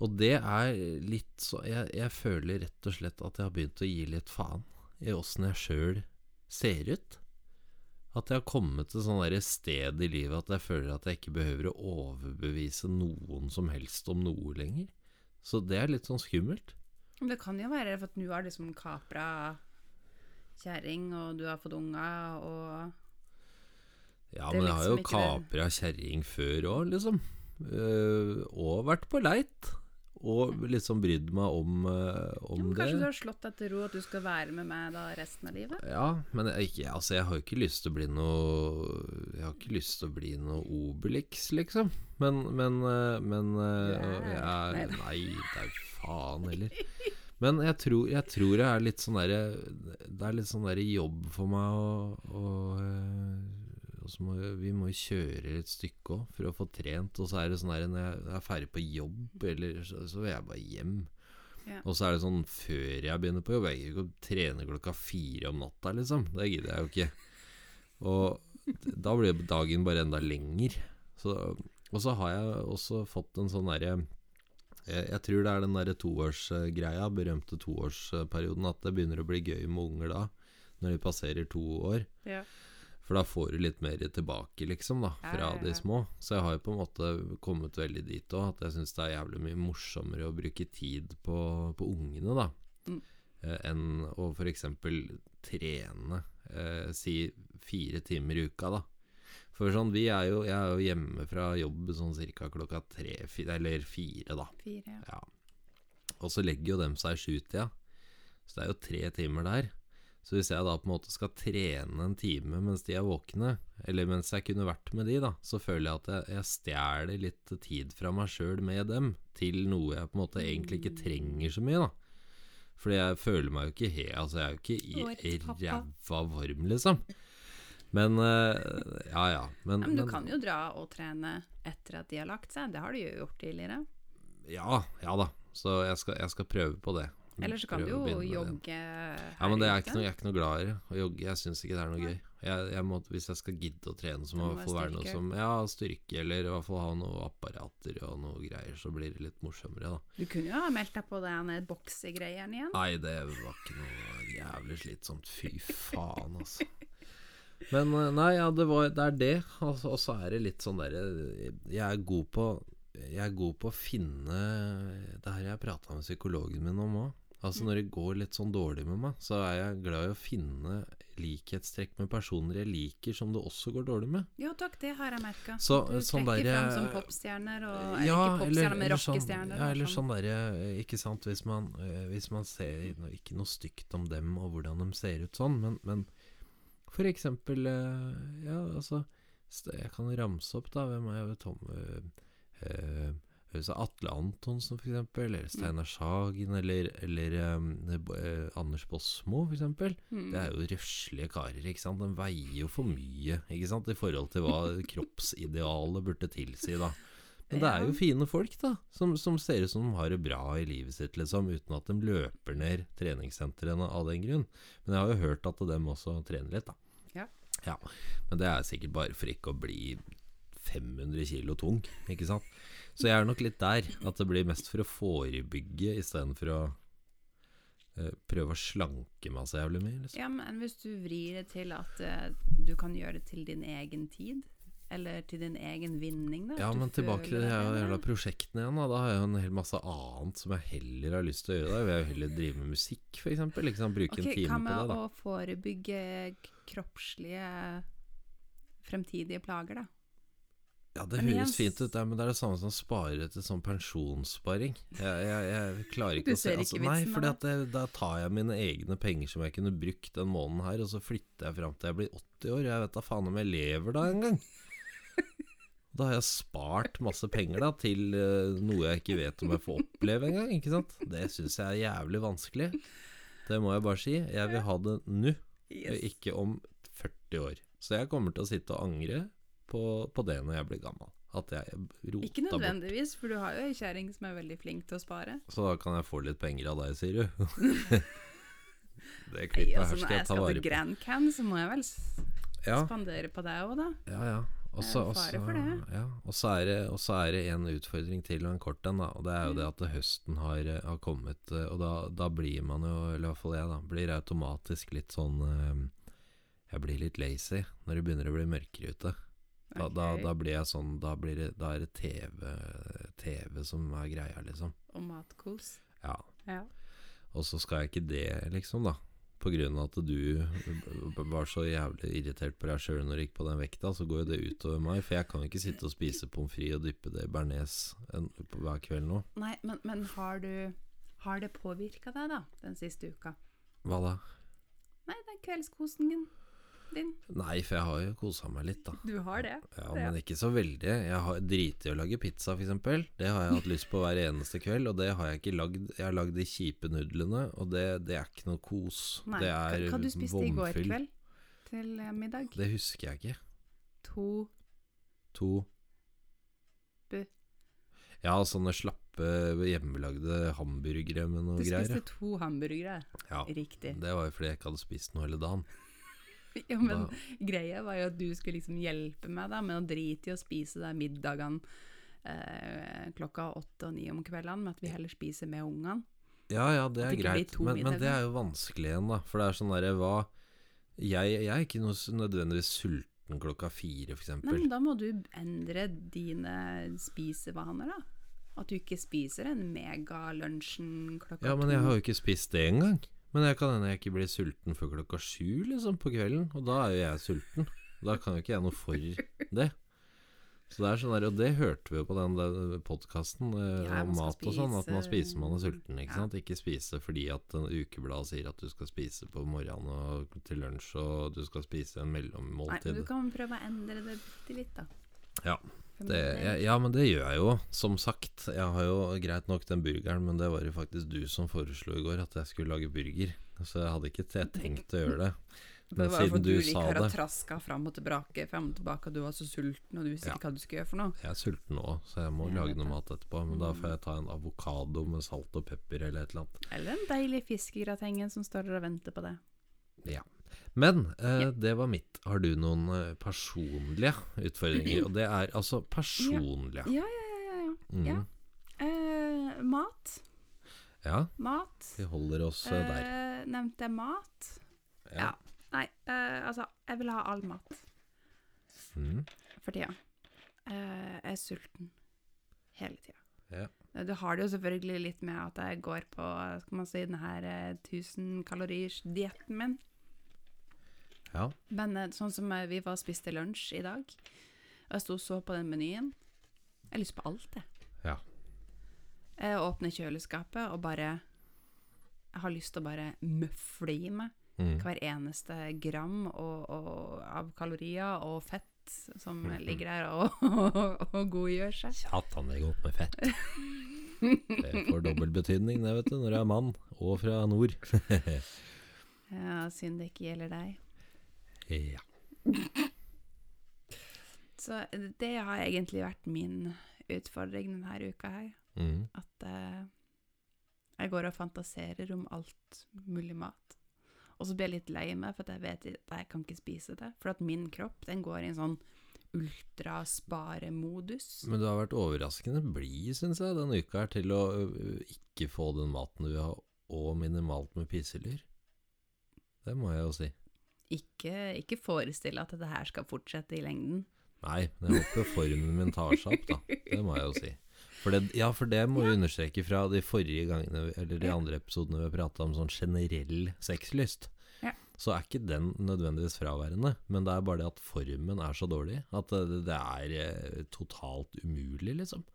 Og det er litt så jeg, jeg føler rett og slett at jeg har begynt å gi litt faen i åssen jeg sjøl ser ut. At jeg har kommet til sånn et sted i livet at jeg føler at jeg ikke behøver å overbevise noen som helst om noe lenger. Så det er litt sånn skummelt. Men det kan jo være for at du har liksom kapra kjerring, og du har fått unga, og Ja, men liksom jeg har jo kapra kjerring før òg, liksom. Uh, og vært på leit. Og liksom brydd meg om, eh, ja, om men det. Kanskje du har slått deg til ro at du skal være med meg da resten av livet? Ja, men jeg, altså, jeg har jo ikke lyst til å bli noe Jeg har ikke lyst til å bli noe Obelix, liksom. Men Men, eh, men eh, Du er- jeg, Nei det er faen heller. Men jeg tror jeg, tror jeg er litt sånn derre Det er litt sånn derre jobb for meg å, eh, og så må, vi- vi må jo kjøre et stykke òg for å få trent. Og så er det sånn her når jeg er ferdig på jobb, eller så, så vil jeg bare hjem. Ja. Og så er det sånn før jeg begynner på jobb Jeg gidder ikke å trene klokka fire om natta, liksom. Det gidder jeg jo ikke. Og da blir dagen bare enda lenger. Så, og så har jeg også fått en sånn derre jeg, jeg tror det er den derre toårsgreia, berømte toårsperioden, at det begynner å bli gøy med unger da, når de passerer to år. Ja. For da får du litt mer tilbake, liksom, da, fra ja, ja. de små. Så jeg har jo på en måte kommet veldig dit òg, at jeg syns det er jævlig mye morsommere å bruke tid på, på ungene, da, Mm. eh, enn å f.eks. trene eh, si fire timer i uka, da. For sånn, vi er jo, jeg er jo hjemme fra jobb sånn ca. klokka tre, fire, eller fire, da. Fire, ja. Ja. Og så legger jo dem seg i sjutida. Så det er jo tre timer der. Så hvis jeg da på en måte skal trene en time mens de er våkne, eller mens jeg kunne vært med de, da, så føler jeg at jeg, jeg stjeler litt tid fra meg sjøl med dem, til noe jeg på en måte egentlig ikke trenger så mye, da. Fordi jeg føler meg jo ikke he, Altså, jeg er jo ikke i ræva varm, liksom. Men eh, Ja, ja. Men, Ja, men du kan jo dra og trene etter at de har lagt seg. Det har du jo gjort tidligere. Ja, ja da. Så jeg skal, jeg skal prøve på det. Eller så kan du jo jogge Ja, men det er ikke noe, jeg er ikke noe glad i. Å jogge, jeg syns ikke det er noe gøy. Jeg, jeg må, hvis jeg skal gidde å trene, så må Det være noe som Ja, styrke, eller i hvert fall ha noen apparater og noe greier, så blir det litt morsommere, da. Du kunne jo ha meldt deg på den boksegreiene igjen. Nei, det var ikke noe jævlig slitsomt. Fy faen, altså. Men eh, nei, ja, det, var, det er det. Altså, og så er det litt sånn derre Jeg er god på Jeg er god på å finne Det her jeg prata med psykologen min om òg. Altså Når det går litt sånn dårlig med meg, så er jeg glad i å finne likhetstrekk med personer jeg liker, som det også går dårlig med. Jo takk, det har jeg merka. Så, Du sånn trekker frem fram som popstjerner, og eller Ja, ikke popstjerner, men sånn, rockestjerner. ja, eller sånn. sånn derre eh, Ikke sant, hvis man, eh, hvis man ser Ikke noe stygt om dem og hvordan de ser ut sånn, men, men for eksempel eh, Ja, altså Jeg kan ramse opp, da. Hvem er jeg? Tom eh, eh, så Atle Antonsen, for eksempel. Eller Steinar Sagen. Eller, eller eh, Anders Bosmo, for eksempel. Mm. Det er jo røslige karer, ikke sant. De veier jo for mye, ikke sant, i forhold til hva *laughs* kroppsidealet burde tilsi, da. Men det er jo fine folk, da, som, som ser ut som de har det bra i livet sitt, liksom, uten at de løper ned treningssentrene av den grunn. Men jeg har jo hørt at dem også trener litt, da. Ja. ja. Men det er sikkert bare for ikke å bli 500 kilo tung, ikke sant. Så jeg er nok litt der, at det blir mest for å forebygge istedenfor å eh, prøve å slanke meg så jævlig mye. Liksom. Ja, men hvis du vrir det til at uh, du kan gjøre det til din egen tid, eller til din egen vinning, da. Ja, men tilbake til de jævla prosjektene igjen. Da. da har jeg jo en hel masse annet som jeg heller har lyst til å gjøre. Da. Jeg vil jo heller drive med musikk, f.eks. Liksom, bruke okay, en time på det. det. da å forebygge kroppslige fremtidige plager, da? Ja, Det høres fint ut, men det er det samme som å spare til sånn pensjonssparing. Jeg, jeg, jeg klarer *laughs* ikke å se altså, Nei, for da tar jeg mine egne penger som jeg kunne brukt den måneden her, og så flytter jeg fram til jeg blir 80 år. Jeg vet da faen om jeg lever da engang. Da har jeg spart masse penger da til eh, noe jeg ikke vet om jeg får oppleve engang. Ikke sant? Det syns jeg er jævlig vanskelig. Det må jeg bare si. Jeg vil ha det nå, ikke om 40 år. Så jeg kommer til å sitte og angre på, på det når jeg blir gammel. Jeg Ikke bort. nødvendigvis, for du har jo ei kjerring som er veldig flink til å spare. Så da kan jeg få litt penger av deg, sier du. *laughs* det klippet her altså, skal når jeg jeg skal til. Grand Can, så må jeg vel Ja, spandere på deg òg, da. ja. ja. Og Det så en for det. ja, og så er, det- er det en utfordring til og en kort en. Og det er jo det at høsten har, eh, har kommet, eh, og da, da blir man jo, eller i hvert fall jeg, da, blir automatisk litt sånn eh, Jeg blir litt lazy når det begynner å bli mørkere ute. Da, da, da blir jeg sånn Da, blir det, da er det TV, TV som er greia, liksom. Og matkos. Ja. Ja. Og så skal jeg ikke det, liksom, da. På grunn av at du var så jævlig irritert på deg sjøl når du gikk på den vekta, så går jo det utover meg. For jeg kan jo ikke sitte og spise pommes frites og dyppe det i bearnés hver kveld nå. Nei, men, men har du Har det påvirka deg, da, den siste uka? Hva da? Nei, den kveldskosen din. Nei, for jeg har jo kosa meg litt, da. Du har det? Ja, Ja. Men ikke så veldig. Jeg har driti i å lage pizza, f.eks. Det har jeg hatt lyst på hver eneste kveld, og det har jeg ikke lagd. Jeg har lagd de kjipe nudlene, og det, det er ikke noe kos. Nei. det er hva, du spiste i går kveld til eh, middag? Det husker jeg ikke. To To Bu. Ja, sånne slappe hjemmelagde hamburgere med noe greier. Du greier. spiste to hamburgere. Ja, Riktig. det var jo fordi jeg ikke hadde spist noe hele dagen. *laughs* Ja, men Da- greia var jo at du skulle liksom hjelpe meg da med å drite i å spise de middagene eh, klokka åtte og ni om kveldene, med at vi heller spiser med ungene. Ja ja, det er det greit, men, men det er jo vanskelig igjen, da. For det er sånn derre hva Jeg, jeg er ikke noe nødvendigvis sulten klokka fire, f.eks. Nei, men da må du endre dine spisevaner, da. At du ikke spiser en megalunsjen klokka to. Ja, men jeg har jo ikke spist det engang. Men jeg kan hende jeg ikke blir sulten før klokka sju liksom, på kvelden, og da er jo jeg sulten. Da kan jo ikke jeg noe for det. Så det er sånn der, Og det hørte vi jo på den, den podkasten Ja, om mat og sånn, at man spiser man er sulten. ikke Ja. sant? Ikke spise fordi at en ukeblad sier at du skal spise på morgenen og til lunsj, og du skal spise en mellommåltid. Nei, du kan prøve å endre det bitte litt, da. Ja, Det, min ja, ja, men det gjør jeg jo, som sagt. Jeg har jo greit nok den burgeren, men det var jo faktisk du som foreslo i går at jeg skulle lage burger. Så jeg hadde ikke tenkt å gjøre det. Men Det var siden du du sa liker å det traske fram og tilbake, frem og tilbake, og du var så sulten, og du visste Ja. ikke hva du skulle gjøre for noe. Jeg er sulten nå, så jeg må Jeg lage noe mat etterpå. Men da får jeg ta en avokado med salt og pepper eller et eller annet. Eller en deilig fiskegrateng som står der og venter på det. Men eh, det var mitt. Har du noen eh, personlige utfordringer? Og det er altså personlige. Ja, ja, ja. ja, ja. Mm. ja. Eh, mat. ja. Mat. Vi holder oss eh, der. Eh, nevnte jeg mat? ja. Nei, eh, altså, jeg vil ha all mat mm. for tida. Eh, jeg er sulten hele tida. Ja. Du har det jo selvfølgelig litt med at jeg går på skal man si, den her eh, 1000 kaloriers-dietten min. Ja. Men eh, sånn som eh, vi var og spiste lunsj i dag, og jeg sto og så på den menyen Jeg har lyst på alt, jeg. Ja. Jeg åpner kjøleskapet og bare Jeg har lyst til å bare møfle i meg mm. hver eneste gram og, og, av kalorier og fett som ligger der og, *laughs* og, og godgjør seg. Satan, det er godt med fett. *laughs* Det får dobbel betydning, det, vet du, når du er mann, og fra nord. *laughs* Ja, Synd det ikke gjelder deg. Ja. Så det har egentlig vært min utfordring denne uka her. Mm. At uh, jeg går og fantaserer om alt mulig mat. Og så blir jeg litt lei meg, for jeg vet at jeg kan ikke spise det. For at min kropp den går i en sånn ultrasparemodus. Men du har vært overraskende blid, syns jeg, denne uka her til å ø, ikke få den maten du vil ha, og minimalt med piselyr. Det må jeg jo si. Ikke, ikke forestille at dette her skal fortsette i lengden. Nei, men jeg håper formen min tar seg opp, da. Det må jeg jo si. For det, ja, for det må vi understreke fra de forrige gangene, eller de andre episodene vi har prata om sånn generell sexlyst. Ja. Så er ikke den nødvendigvis fraværende, men det er bare det at formen er så dårlig at det, det er eh, totalt umulig, liksom.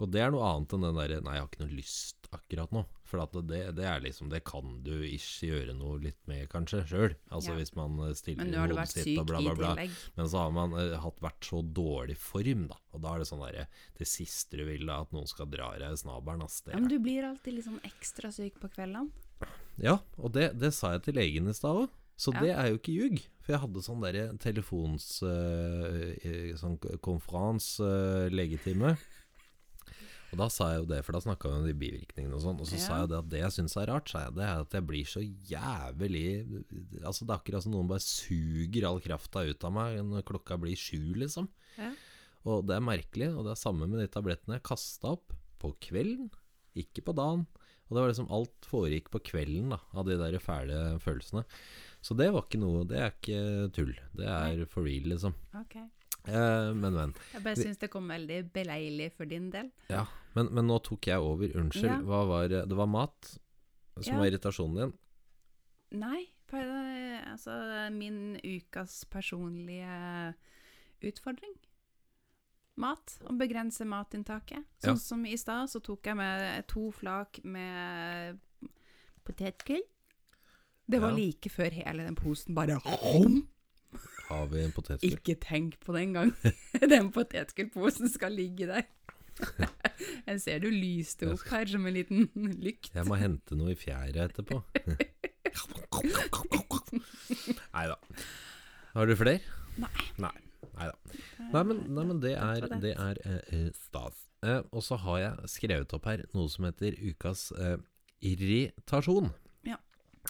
Og det er noe annet enn den derre 'nei, jeg har ikke noe lyst akkurat nå'. For at det, det er liksom Det kan du ikke gjøre noe litt med, kanskje, sjøl. Altså Ja. hvis man eh, stiller Men nå har du vært sitt syk og bla, i bla, tillegg. Men så har man uh, hatt vært så dårlig form, da. Og da er det sånn derre Det siste du vil, da, at noen skal dra deg i snabelen, ass. Ja, men du blir alltid sånn ekstra syk på kveldene. Ja, og det, det sa jeg til legen i stad òg. Så Ja. det er jo ikke ljug. For jeg hadde sånn derre telefons... eh, eh, sånn konferans, eh, legetime. Og da sa jeg jo det, for da snakka vi om de bivirkningene og sånn. Og så sa Ja. jeg det at det jeg syns er rart, sa jeg, det er at jeg blir så jævlig Altså Det er akkurat som noen bare suger all krafta ut av meg når klokka blir sju, liksom. Ja. Og det er merkelig, og det er samme med de tablettene jeg kasta opp på kvelden, ikke på dagen. Og det var liksom alt foregikk på kvelden da, av de der fæle følelsene. Så det var ikke noe, det er ikke tull. Det er for real, liksom. Ok. Eh, men, men. Jeg bare syns det kom veldig beleilig for din del. Ja, men, men nå tok jeg over. Unnskyld. Ja. Hva var Det var mat som Ja. var irritasjonen din? Nei, altså min ukas personlige utfordring. Mat. Å begrense matinntaket. Ja. Sånn som i stad, så tok jeg med to flak med potetgull. Det var Ja. like før hele den posen bare Har vi en potetgull? Ikke tenk på det engang. *laughs* Den potetgullposen skal ligge der. *laughs* Jeg ser du lyste opp her som en liten lykt. Jeg må hente noe i fjæra etterpå. *laughs* Nei da. Har du flere? Nei. Nei. Neida. Nei, men, nei, men det er, det er eh, eh, stas. Eh, og så har jeg skrevet opp her noe som heter ukas eh, irritasjon.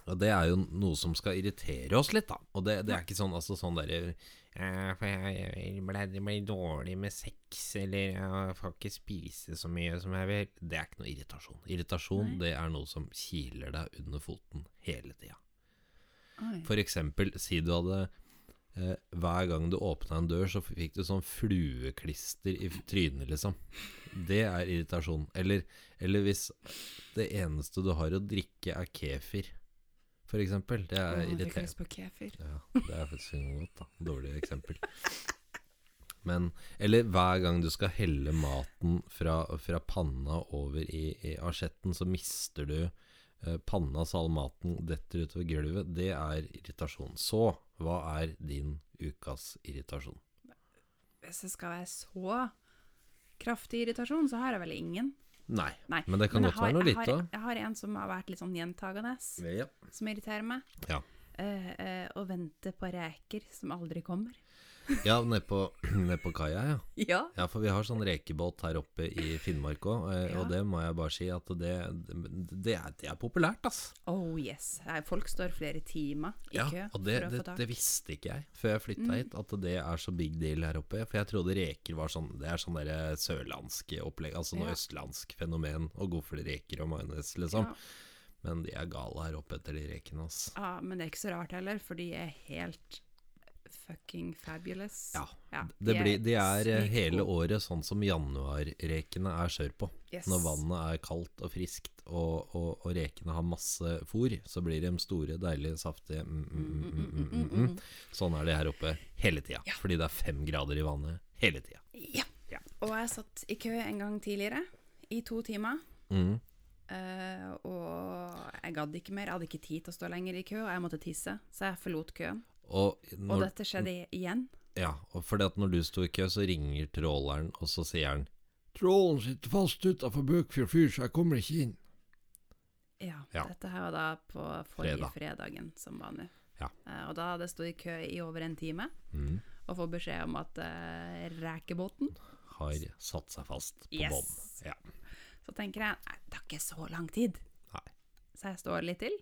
Og det er jo noe som skal irritere oss litt, da. Og det, det er ikke sånn, altså, sånn derre for jeg, blir dårlig med sex, eller jeg får ikke spise så mye som jeg vil. Det er ikke noe irritasjon. Irritasjon Nei. det er noe som kiler deg under foten hele tida. For eksempel, si du hadde eh, Hver gang du åpna en dør, så fikk du sånn flueklister i trynet, liksom. Det er irritasjon. Eller, eller hvis det eneste du har å drikke, er kefir, eksempel. Det er oh, irriterende. Det, på kefir. Ja, det er faktisk godt, da. Dårlig eksempel. Men, eller hver gang du skal helle maten fra, fra panna over i, i asjetten, så mister du eh, panna, så all maten detter utover gulvet. Det er irritasjon. Så hva er din ukas irritasjon? Hvis det skal være så kraftig irritasjon, så har jeg vel ingen. Nei, Nei. men det kan men godt være har- noe jeg litt har- Jeg har en som har vært litt sånn gjentagende, Ja. som irriterer meg. Ja. Uh, uh, å vente på reker som aldri kommer. Ja, nede på, *clears throat* ned på kaia, ja. Ja. Ja, for vi har sånn rekebåt her oppe i Finnmark òg, eh, Ja. og det må jeg bare si at det, det, er, det er populært, ass. Oh yes. Folk står flere timer i Ja, kø og det, for å det, få tak. det visste ikke jeg før jeg flytta Mm. hit, at det er så big deal her oppe. For jeg trodde reker var sånn Det er sånn derre sørlandske opplegg, altså noe østlandsk fenomen. Og reker og majones, liksom. Men de er gale her oppe etter de rekene, ass. ja, men det er ikke så rart heller, for de er helt fucking fabulous. Ja, Ja, Det blir, de er eh, hele året sånn som januarrekene er sørpå. Yes. Når vannet er kaldt og friskt, og, og, og rekene har masse fôr, så blir de store, deilige, saftige mm, mm, mm, mm, mm, mm, mm. Sånn er det her oppe hele tida. Ja. Fordi det er fem grader i vannet hele tida. Ja. Og jeg satt i kø en gang tidligere, i to timer. Mm. Uh, og jeg gadd ikke mer. Jeg hadde ikke tid til å stå lenger i kø, og jeg måtte tisse, så jeg forlot køen. Og, Og dette skjedde igjen. ja, og fordi at når du sto i kø, så ringer tråleren, og så sier han Trålen sitter fast utafor Bøkfjord fyr, så jeg kommer ikke inn. Ja, Ja. Dette her var da på forrige Fredag. fredagen som var nå. Ja. Uh, og da hadde jeg stått i kø i over en time, Mm. og fått beskjed om at uh, rekebåten Har satt seg fast på Yes. bånn. Ja. Så tenker jeg nei, det tar ikke så lang tid. Nei. Så jeg står litt til.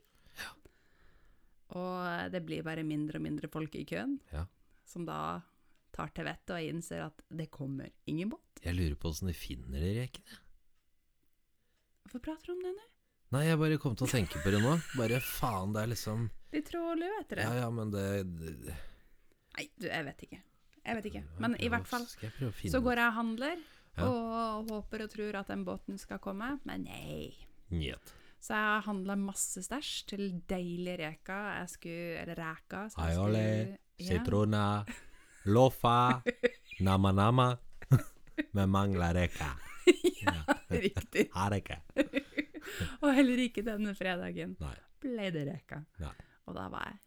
Og det blir bare mindre og mindre folk i køen, Ja. som da tar til vettet og innser at det kommer ingen båt. Jeg lurer på åssen de finner de rekene. Hvorfor prater du om det nå? Nei, jeg bare kom til å tenke på det nå. Bare faen, det er liksom De tråler jo etter det. Ja ja, men det, det Nei, du, jeg vet ikke. Jeg vet ikke. Men i hvert fall så går jeg og handler, og håper og tror at den båten skal komme, men nei. Nyhet. Så jeg handla masse stæsj til deilige reka Jeg skulle Eller reka. Aiole, skulle- Ja. sitrona, lofa, *laughs* nama-nama. *laughs* Men mangler reka. ja, *laughs* riktig. Har ikke. Og heller ikke denne fredagen Nei. ble det reka. Nei. Og da var jeg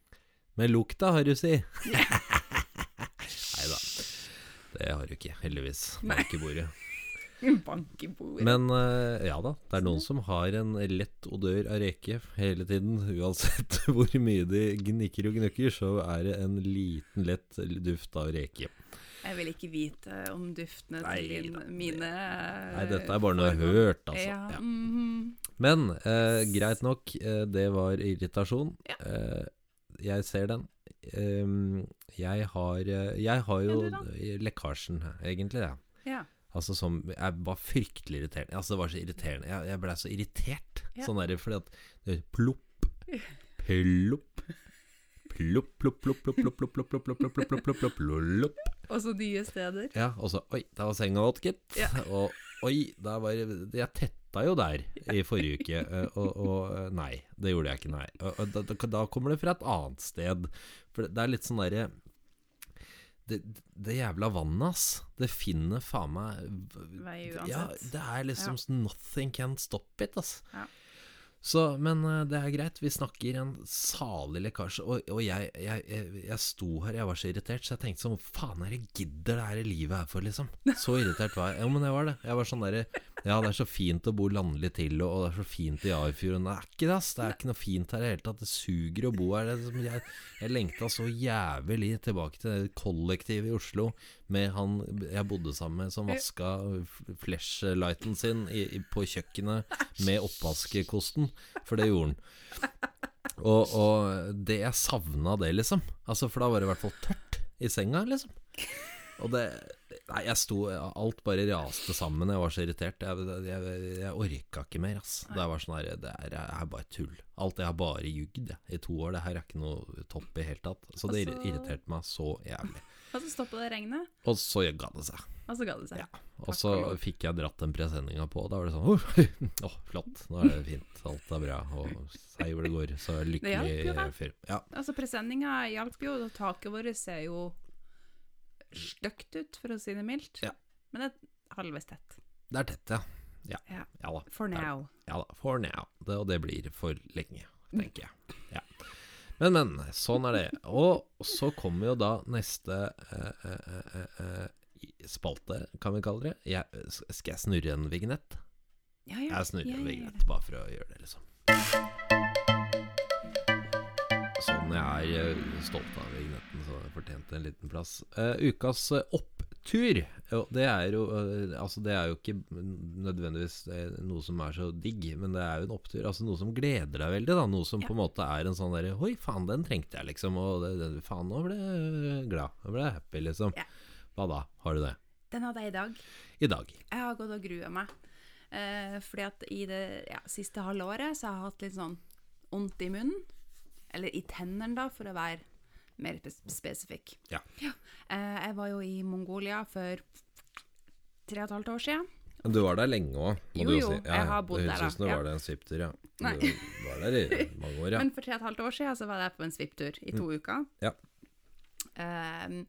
Med lukta, har du si. Nei da. Det har du ikke, heldigvis. Nei. Bank i bordet. Men uh, ja da, det er noen som har en lett odør av reke hele tiden. Uansett *laughs* hvor mye de gnikker og gnukker, så er det en liten lett duft av reke. Jeg vil ikke vite om duftene Nei til din, mine Nei, dette er bare noe jeg har hørt, altså. Ja, Ja. mhm. Men eh, greit nok, eh, det var irritasjon. Ja. Eh, jeg ser den. Jeg har eh, Jeg har jo lekkasjen, egentlig, jeg. ja. Altså som Jeg var fryktelig irriterende. Altså, det var så irriterende. Jeg, jeg blei så irritert. Ja. Sånn der, fordi at det er plopp, plopp, plopp, plopp, plopp, plopp, plopp, plopp, plopp, plopp, plopp, plopp, plopp, plopp, plopp. Og så nye steder. Ja, og så Oi, der var senga våt, gitt. Ja. Og oi, der var Jeg tetta jo der i forrige uke, eh, og, og eh, Nei, det gjorde jeg ikke, nei. Og, og da, da, kommer det fra et annet sted. For det, det er litt sånn derre det, det jævla vannet, ass. Det finner faen meg Vei Ja, det er liksom Nothing can stop it, ass. Ja. Så, men eh, det er greit. Vi snakker en salig lekkasje. Og, og jeg, jeg, jeg, jeg sto her, jeg var så irritert, så jeg tenkte sånn faen er det gidder det her livet her for, liksom? Så irritert var jeg. Ja, men jeg var det. Jeg var sånn derre *laughs* Ja, det er så fint å bo landlig til, og, det er så fint i Jarfjorden. Det er ikke det, ass. Det er ikke noe fint her i det hele tatt. Det suger å bo her. Er jeg, jeg lengta så jævlig tilbake til det kollektivet i Oslo med han jeg bodde sammen med, som vaska flashlighten sin i, i, på kjøkkenet med oppvaskekosten, for det gjorde han. Og, og det jeg savna det, liksom. Altså, for da var det i hvert fall tørt i senga, liksom. Og det Nei, jeg sto Alt bare raste sammen. Jeg var så irritert. Jeg, jeg, jeg orka ikke mer, ass. Det var sånn her Det er, er bare tull. Alt jeg har bare jugd i to år. Det her er ikke noe topp i hele tatt. Så det Altså- irriterte meg så jævlig. Og så stoppa det regnet, Og så ga det seg. og så ga det seg. Ja. Og så fikk jeg dratt den presenninga på. Da var det sånn Åh, oh, flott. Nå er det fint. Alt er bra. Og sei hvor det går. Så er lykkelig da. fyr. Ja. Altså, presenninga hjalp jo, taket vårt ser jo stygt ut, for å si det mildt. Ja. Men det er halvveis tett. Det er tett, ja. Ja, Ja. ja da. For now. Ja da, for now. Det, og det blir for lenge, tenker jeg. Ja. Men, men. Sånn er det. Og så kommer jo da neste eh, eh, eh, eh, spalte, kan vi kalle det. Jeg, skal jeg snurre en vignett? Ja, ja. Jeg snurrer en vignett, bare for å gjøre det, liksom. Sånn, jeg er eh, stolt av vignetten, så jeg fortjente en liten plass. Uh, ukas eh, opptur, det er jo Altså, det er jo ikke nødvendigvis noe som er så digg, men det er jo en opptur. Altså noe som gleder deg veldig, da. Noe som Ja. på en måte er en sånn derre Oi, faen, den trengte jeg, liksom. Og det, det, faen, nå ble jeg glad. Nå ble jeg happy, liksom. Ja. Hva da? Har du det? Den hadde jeg i dag. I dag. Jeg har gått og grua meg. Eh, fordi at i det ja, siste halve året så har jeg hatt litt sånn vondt i munnen. Eller i tennene, da, for å være mer spesifikk. Ja. Eh, jeg var jo i Mongolia for tre og et halvt år siden. Men du var der lenge òg, må Jo, du jo jo, Ja, jeg har bodd det der, høres ut som du var det en svipptur, ja. Nei. Du var der i mange år, ja. *laughs* Men for tre og et halvt år siden så var jeg på en svipptur i to uker. Mm. Ja. Eh,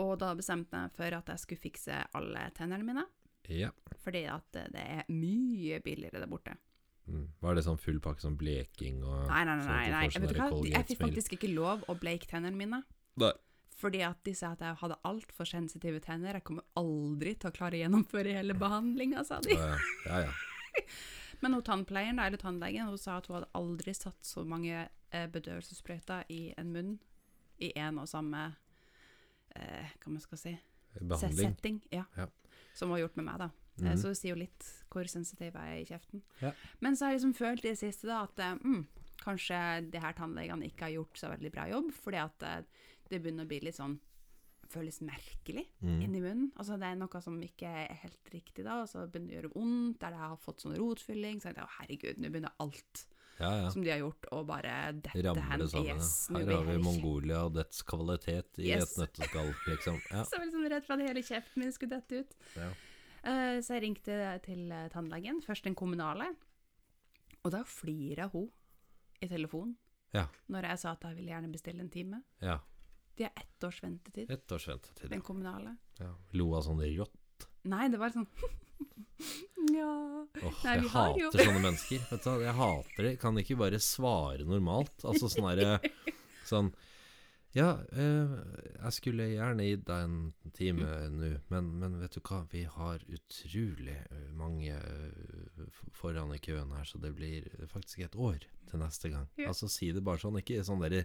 og da bestemte jeg for at jeg skulle fikse alle tennene mine. ja. Fordi at det det er mye billigere der borte. Mm. Var det sånn full pakke sånn bleking og Nei, nei, nei. sånn nei, nei. sånn Vet hva? Jeg fikk faktisk ikke lov å bleike tennene mine. Nei. Fordi at de sa at jeg hadde altfor sensitive tenner. Jeg kommer aldri til å klare å gjennomføre hele behandlinga, sa de. Ja, ja. ja, ja. *laughs* Men hun tannpleieren, eller tannlegen, hun sa at hun hadde aldri satt så mange eh, bedøvelsessprøyter i en munn i en og samme eh, Hva man skal si Behandling. setting. Ja. Ja. Som hun har gjort med meg, da. Mhm. Så det sier jo litt hvor sensitiv jeg er i kjeften. Ja. Men så har jeg liksom følt i det siste da at eh, mm, kanskje de her tannlegene ikke har gjort så veldig bra jobb, fordi at eh, det begynner å bli litt sånn Føles merkelig Mm. inni munnen. Altså Det er noe som ikke er helt riktig da, og så begynner det å gjøre vondt, der jeg har fått sånn rotfylling. Så jeg tenkte, herregud, nå begynner alt ja, ja. som de har gjort, å bare dette Ramler hen. sammen. Yes. Her har vi Mongolia og dets kvalitet i Yes. et nøtteskall, liksom. *laughs* Ja. Så jeg var liksom redd for at hele kjeften min skulle dette ut. Ja. Eh, så jeg ringte til eh, tannlegen, først den kommunale, og da flira hun i telefonen Ja. når jeg sa at jeg ville gjerne bestille en time. ja. De har ett års ventetid, Ett års ventetid. den kommunale. Ja. Lo av sånn rått. Nei, det var sånn *laughs* Ja Åh, Nei, jeg vi har jo- hater sånne mennesker. Vet du, jeg hater det. Kan ikke bare svare normalt? Altså sånn herre *laughs* Sånn Ja, eh, jeg skulle gjerne gitt deg en time nå, men, men vet du hva, vi har utrolig eh, mange eh, foran i køen her, så det blir faktisk et år til neste gang. Ja. Altså si det bare sånn, ikke sånn derre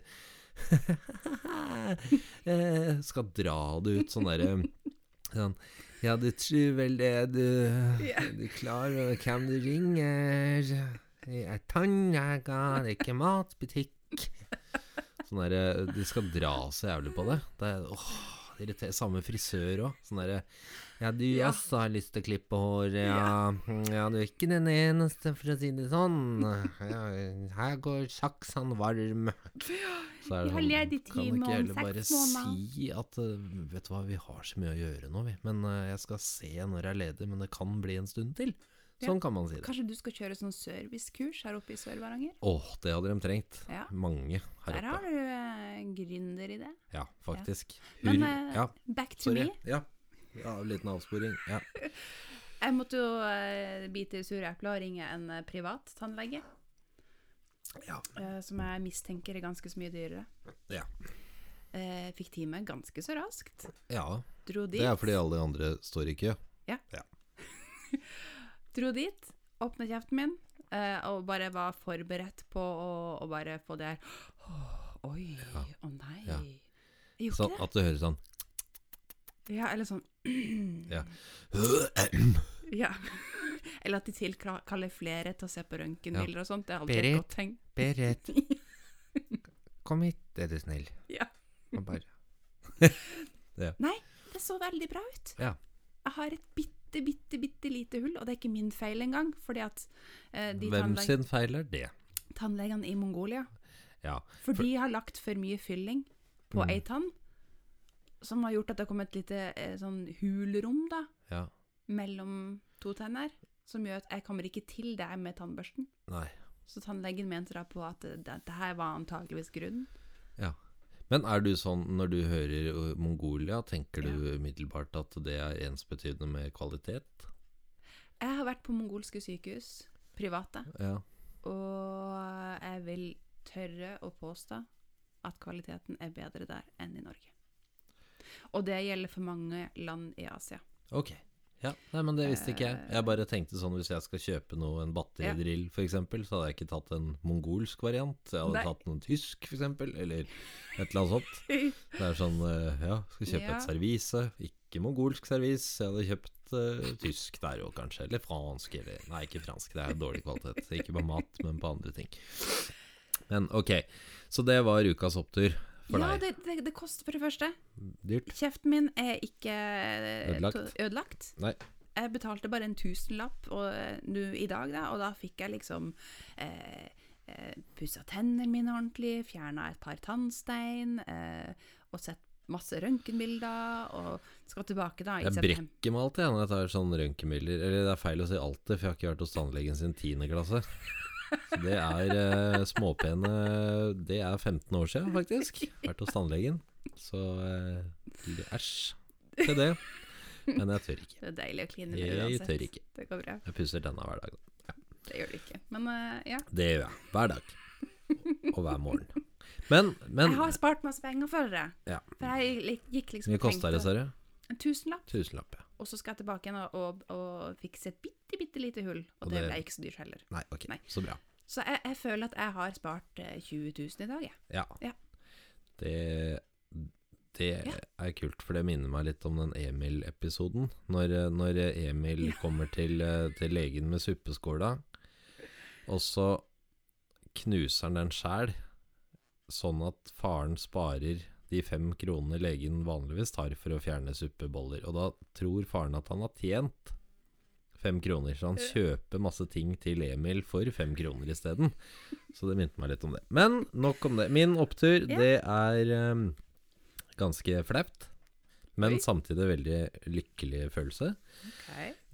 *laughs* eh, Skal dra det ut sånn derre sånn Ja, du tror vel det, du Yeah. Du klarer hvem du ringer Jeg er tannlege, det er ikke matbutikk Sånn der, De skal dra så jævlig på det. Det er åh, det irriterer. Samme frisør òg. Sånn derre Ja, du Ja. også har lyst til å klippe hår, ja. Ja, du er ikke den eneste, for å si det sånn. Ja, her går saksene varm. Så er det sånn, kan ikke heller bare si at eh, Vet du hva, vi har så mye å gjøre nå, vi. Men eh, jeg skal se når jeg er ledig, men det kan bli en stund til. Sånn kan man si det. Kanskje du skal kjøre sånn servicekurs her oppe i Sør-Varanger? Åh, det hadde de trengt. Ja. Mange her Der har oppe. du eh, det Ja, faktisk. Men Hur- eh, ja, back to sorry. me. Ja. ja, liten avsporing. Ja. *laughs* Jeg måtte jo eh, bite i sure epler og ringe en eh, privat tannlege, ja. eh, som jeg mistenker er ganske så mye dyrere. Ja. Eh, fikk time ganske så raskt. ja. Dro dit. Det er fordi alle andre står i kø. *laughs* Dro dit, åpna kjeften min, eh, og bare var forberedt på å, å bare få det her «Åh, Oi, å Ja. nei. Ja. Jeg Sånn det. at du hører sånn? Ja, eller sånn Ja. *clears throat* *clears throat* Ja. *laughs* Eller at de tilkaller flere til å se på røntgenbilder og sånt. Det er aldri Berit. et godt tegn. Berit, *laughs* kom hit, er du snill. Ja. Og bare *laughs* Det det så veldig bra ut. Ja. Jeg har et bitte, bitte, bitte bitte lite hull, og det er ikke min feil engang. Fordi at eh, de Hvem sin feil er det? tannlegene i Mongolia Ja. For de har lagt for mye fylling på Mm. ei tann, som har gjort at det har kommet et lite eh, sånn hulrom da, ja. mellom to tenner, som gjør at jeg kommer ikke til det med tannbørsten. Nei. Så tannlegen mente da på at dette det her var antageligvis grunnen. Ja. Men er du sånn, når du hører Mongolia, tenker du umiddelbart at det er ensbetydende med kvalitet? Jeg har vært på mongolske sykehus, private, Ja. og jeg vil tørre å påstå at kvaliteten er bedre der enn i Norge. Og det gjelder for mange land i Asia. Ok. Ja, Nei, men det visste ikke jeg. Eh. Jeg bare tenkte sånn hvis jeg skal kjøpe noe, en batteridrill f.eks., så hadde jeg ikke tatt en mongolsk variant. Jeg hadde Nei. tatt noen tysk f.eks., eller et eller annet sånt. *laughs* Det er sånn, eh, ja, skal kjøpe Ja. et servise. Ikke mongolsk servis. Jeg hadde kjøpt uh, tysk der òg, kanskje. Eller fransk, eller Nei, ikke fransk, det er dårlig kvalitet. Ikke på mat, men på andre ting. Men ok, så det var ukas opptur for ja, deg. det, det, det koster for det første. Dyrt? Kjeften min er ikke eh, Ødelagt? ødelagt. Nei. Jeg betalte bare en tusenlapp og, nu, nå i dag, da, og da fikk jeg liksom eh, eh, pussa tennene mine ordentlig, fjerna et par tannstein, eh, og sett masse røntgenbilder, og skal tilbake da i Jeg brekker meg alltid når jeg tar sånne røntgenbilder. Eller det er feil å si alltid, for jeg har ikke vært hos tannlegen sin tiende klasse. Det er eh, småpene Det er 15 år siden, faktisk. Vært hos tannlegen. Så eh, æsj til det. Men jeg tør ikke. Det er deilig å kline med Jeg uansett. tør ikke. Det går bra. Jeg pusser tenna hver dag. Det gjør du ikke. Men eh, ja. Det gjør jeg. Hver dag. Og hver morgen. Men, men jeg har spart masse penger for det. Ja. For jeg lik- gikk liksom Hvor mye kosta det, sa du? En tusenlapp. Tusenlapp, ja. Og så skal jeg tilbake igjen og, og, og fikse et bitte, bitte lite hull. Og, Og det det- ble ikke så dyrt heller. Nei, ok. Nei. Så bra. Så jeg, jeg føler at jeg har spart eh, 20 000 i dag, jeg. Ja. Ja. Det, det Ja. er kult, for det minner meg litt om den Emil-episoden. Når, når Emil Ja. kommer til, eh, til legen med suppeskåla, og så knuser han den sjæl, sånn at faren sparer de fem kronene legen vanligvis tar for å fjerne suppeboller. Og da tror faren at han har tjent fem kroner, så han kjøper masse ting til Emil for fem kroner isteden. Så det minte meg litt om det. Men nok om det. Min opptur, det er um, ganske flaut, men Oi. samtidig veldig lykkelig følelse.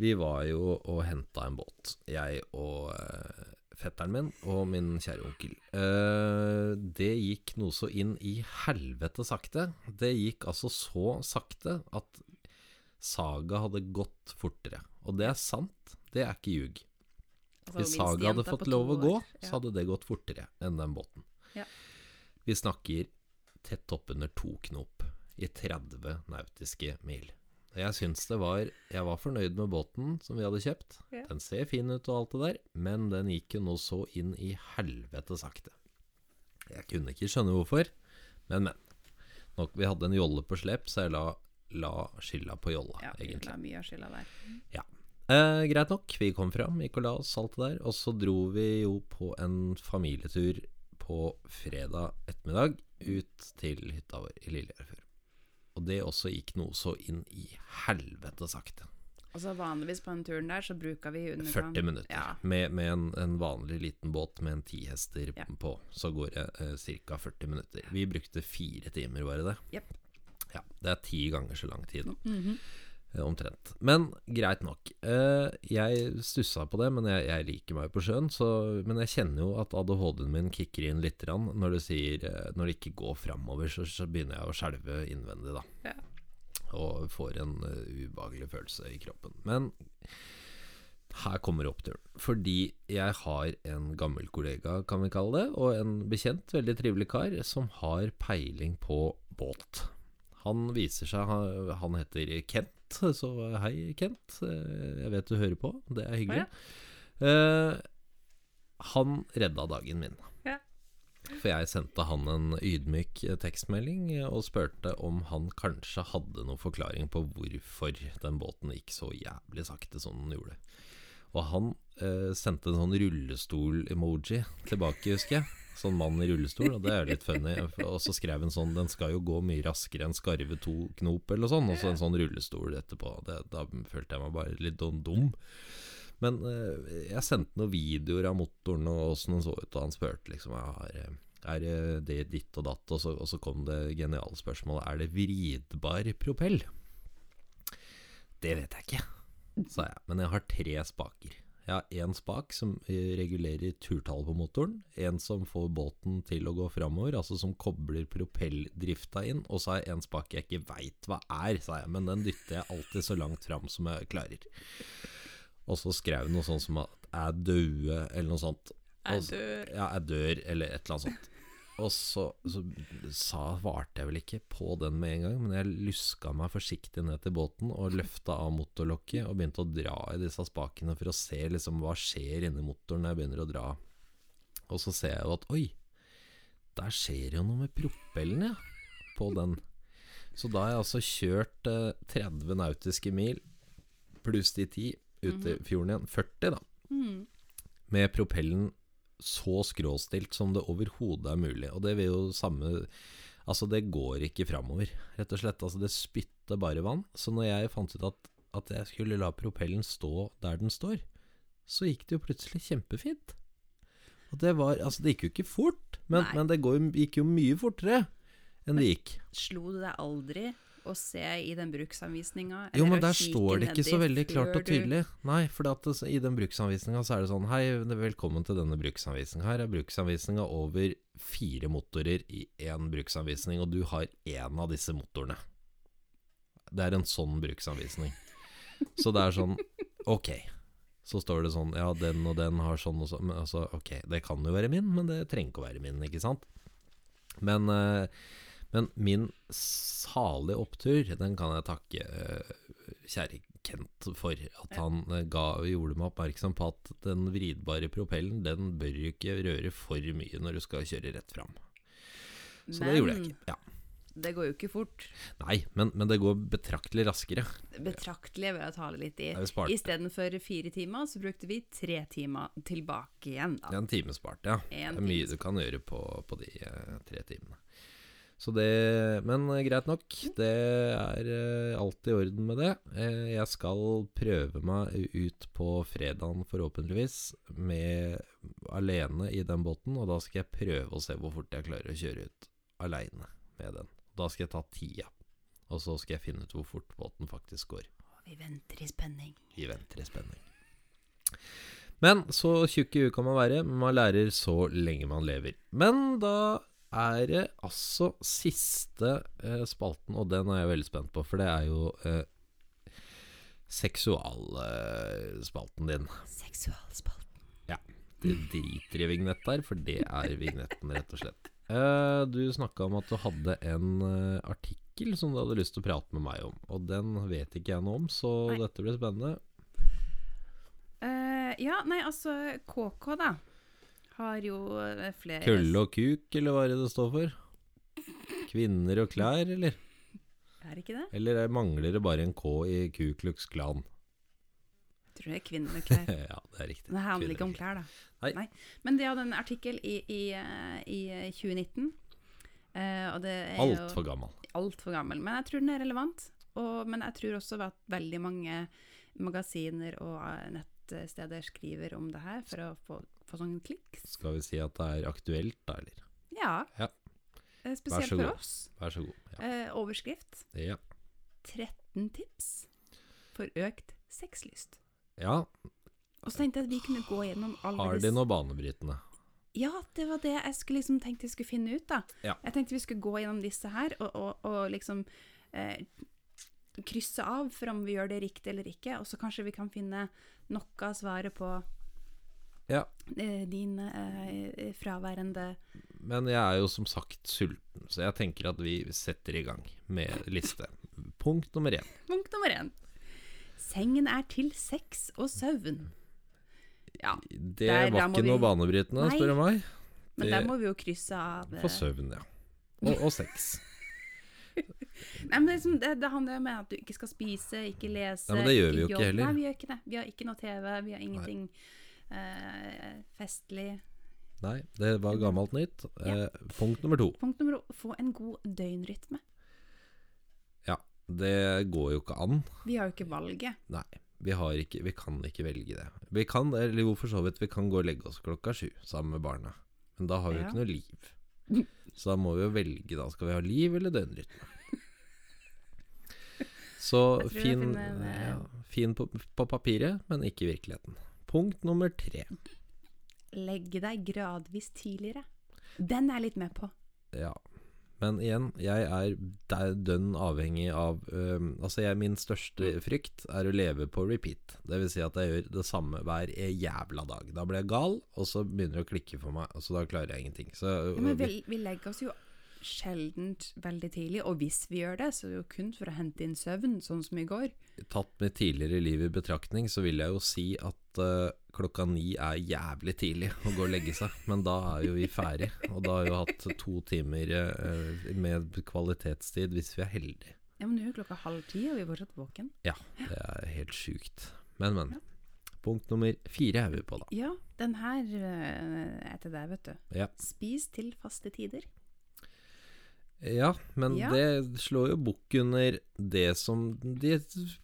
Vi var jo og henta en båt, jeg og eh, fetteren min og min kjære onkel. Eh, det gikk noe så inn i helvete sakte. Det gikk altså så sakte at Saga hadde gått fortere. Og det er sant, det er ikke ljug. Altså, Hvis Saga hadde fått lov å gå, ja. så hadde det gått fortere enn den båten. Ja. Vi snakker tett oppunder to knop i 30 nautiske mil. Jeg syns det var Jeg var fornøyd med båten som vi hadde kjøpt. Ja. Den ser fin ut og alt det der, men den gikk jo nå så inn i helvete sakte. Jeg kunne ikke skjønne hvorfor, men, men. Nok, vi hadde en jolle på slep, så jeg la, la skylda på jolla, Ja, egentlig. la mye av skylda der. Eh, greit nok, vi kom fram, gikk og la oss, alt det der. Og så dro vi jo på en familietur på fredag ettermiddag ut til hytta vår i Lillegjørfjord. Og det også gikk noe så inn i helvete sakte. Og så vanligvis på den turen der, så bruker vi underkant 40 minutter. Ja. Med, med en, en vanlig liten båt med en ti hester Ja. på, så går det eh, ca. 40 minutter. Vi brukte fire timer, var det det? Jepp. Ja, det er ti ganger så lang tid. da. Mhm. Eh, Omtrent. Men greit nok. Eh, jeg stussa på det, men jeg, jeg liker meg på sjøen. Så, men jeg kjenner jo at ADHD-en min kicker inn litt når, du sier, eh, når det ikke går framover, så, så begynner jeg å skjelve innvendig, da. Ja. Og får en eh, ubehagelig følelse i kroppen. Men her kommer oppturen. Fordi jeg har en gammel kollega, kan vi kalle det, og en bekjent, veldig trivelig kar, som har peiling på båt. Han viser seg Han, han heter Kent, så hei, Kent. Eh, Jeg vet du hører på, det er hyggelig. Eh, han redda dagen min. Ja. For jeg sendte han en ydmyk tekstmelding og spurte om han kanskje hadde noen forklaring på hvorfor den båten gikk så jævlig sakte som den gjorde. Og han eh, sendte en sånn rullestol-emoji tilbake, husker jeg. Sånn mann i rullestol, og det er litt funny. Og så skrev han sånn 'Den skal jo gå mye raskere enn skarve to knop', eller sånn. Og så en sånn rullestol etterpå. Det, da følte jeg meg bare litt dum. Men eh, jeg sendte noen videoer av motoren og åssen den så ut, og han spurte liksom jeg har, Er det ditt og datt? Og så, og så kom det geniale spørsmålet Er det vridbar propell. Det vet jeg ikke, sa jeg. Men jeg har tre spaker. Jeg har én spak som regulerer turtallet på motoren. En som får båten til å gå framover, altså som kobler propelldrifta inn. Og så har jeg en spak jeg ikke veit hva er, sa jeg. Men den dytter jeg alltid så langt fram som jeg klarer. Og så skrev hun noe sånt som at Jeg døde', eller noe sånt. Jeg dør. Ja, 'jeg dør', eller et eller annet sånt. Og så, så sa, svarte jeg vel ikke på den med en gang, men jeg luska meg forsiktig ned til båten og løfta av motorlokket og begynte å dra i disse spakene for å se liksom hva skjer inni motoren når jeg begynner å dra. Og så ser jeg jo at oi, der skjer jo noe med propellen, ja, på den. Så da har jeg altså kjørt eh, 30 nautiske mil pluss de 10 ute i fjorden igjen. 40, da Mm. med propellen så skråstilt som det overhodet er mulig. Og det vil jo samme Altså, det går ikke framover, rett og slett. Altså, det spytter bare vann. Så når jeg fant ut at, at jeg skulle la propellen stå der den står, så gikk det jo plutselig kjempefint. Og det var Altså, det gikk jo ikke fort, men, men det går, gikk jo mye fortere enn det gikk. Slo du deg aldri å se i den bruksanvisninga? Jo, men der står det ikke så veldig klart og tydelig. Nei, for i den bruksanvisninga så er det sånn Hei, velkommen til denne bruksanvisninga. Her er bruksanvisninga over fire motorer i én bruksanvisning, og du har én av disse motorene. Det er en sånn bruksanvisning. Så det er sånn Ok. Så står det sånn Ja, den og den har sånn og sånn. Men altså, ok, det kan jo være min, men det trenger ikke å være min, ikke sant? Men, eh, men min salige opptur, den kan jeg takke eh, kjære Kent for. At han eh, ga, gjorde meg oppmerksom på at den vridbare propellen, den bør du ikke røre for mye når du skal kjøre rett fram. Så det gjorde jeg ikke. Ja. Det går jo ikke fort. Nei, men, men det går betraktelig raskere. Betraktelig ved å ta det litt i. Istedenfor fire timer, så brukte vi tre timer tilbake igjen, da. en time spart, ja. En Det er mye du kan gjøre på, på de eh, tre timene. Så det Men eh, greit nok. Det er eh, alt i orden med det. Eh, jeg skal prøve meg ut på fredagen, forhåpentligvis, med alene i den båten. Og da skal jeg prøve å se hvor fort jeg klarer å kjøre ut aleine med den. Da skal jeg ta tida. Og så skal jeg finne ut hvor fort båten faktisk går. Vi venter i spenning. Vi venter i spenning. Men så tjukk i huet kan man være, man lærer så lenge man lever. Men da er det altså siste eh, spalten, og den er jeg veldig spent på, for det er jo eh, seksualspalten din. Seksualspalten. Ja. Det driter i vignett der, for det er vignetten, rett og slett. Eh, du snakka om at du hadde en eh, artikkel som du hadde lyst til å prate med meg om, og den vet ikke jeg noe om, så Nei. dette blir spennende. Uh, ja, nei, altså KK, da. Har jo eh, flere Kølle og kuk, eller hva er det det står for? Kvinner og klær, eller? Er det ikke det? Eller er- mangler det bare en K i Ku Klux Klan? Jeg tror det er kvinner og klær. *laughs* ja, det er riktig. Det handler ikke om klær, da. Nei. Men de hadde en artikkel i, i, eh, i eh, 2019. Uh, og det er Altfor gammel. altfor gammel. Men jeg tror den er relevant. Og, men jeg tror også at veldig mange magasiner og eh, nettsteder skriver om det her for å få, få sånne klikk. Skal vi si at det er aktuelt, da, eller? Ja. Ja. Eh, Spesielt for oss. Vær så god. Ja. Eh, overskrift ja. 13 tips for økt sexlyst. ja. Og så tenkte jeg at vi kunne gå gjennom alle Har de noe banebrytende? Ja, det var det jeg skulle liksom tenkte jeg skulle finne ut, da. Ja. Jeg tenkte vi skulle gå gjennom disse her, og, og, og liksom eh, krysse av for om vi gjør det riktig eller ikke, og så kanskje vi kan finne noe av svaret på Ja. eh, din eh, fraværende Men jeg er jo som sagt sulten, så jeg tenker at vi setter i gang med liste. Punkt nummer én. *laughs* Punkt nummer én. Sengen er til sex og søvn. Ja, Det Der- var ikke noe vi- banebrytende, spør du meg. men Det- der må vi jo krysse av For søvn, ja. Og, og sex. *laughs* *laughs* Nei, men det, er liksom, det, det handler jo om at du ikke skal spise, ikke lese Nei, men det gjør vi jo ikke heller. Nei, vi gjør ikke det. Vi har ikke noe TV, vi har ingenting eh, festlig. Nei, det var gammelt nytt. Ja. Eh, punkt nummer to. Punkt nummer to, få en god døgnrytme. Ja, det går jo ikke an. Vi har jo ikke valget. Nei, vi, har ikke, vi kan ikke velge det. Vi kan, eller jo for så vidt, vi kan gå og legge oss klokka sju sammen med barna. Men da har vi jo Ja. ikke noe liv. Så da må vi jo velge, da. Skal vi ha liv eller døgnrytme? *laughs* Så fin, en, eh, ja, fin på, på papiret, men ikke i virkeligheten. Punkt nummer tre. Legge deg gradvis tidligere. Den er jeg litt med på. Ja. Men igjen, jeg er dønn avhengig av um, Altså, jeg, min største frykt er å leve på repeat. Det vil si at jeg gjør det samme hver jævla dag. Da blir jeg gal, og så begynner det å klikke for meg. Og så da klarer jeg ingenting. Så Ja, men vi, vi legger oss jo sjelden veldig tidlig, og hvis vi gjør det, så er det jo kun for å hente inn søvn, sånn som i går. tatt mitt tidligere liv i betraktning, så vil jeg jo si at øh, klokka ni er jævlig tidlig å gå og legge seg. Men da er jo vi ferdig, og da har vi hatt to timer øh, med kvalitetstid hvis vi er heldige. Ja, men nå er jo klokka halv ti, og vi er fortsatt våken. Ja, det er helt sjukt. Men, men. Punkt nummer fire er vi på, da. Ja, den her eh, er til deg, vet du. Ja, Spis til faste tider. Ja men Ja. det slår jo bukk under det som de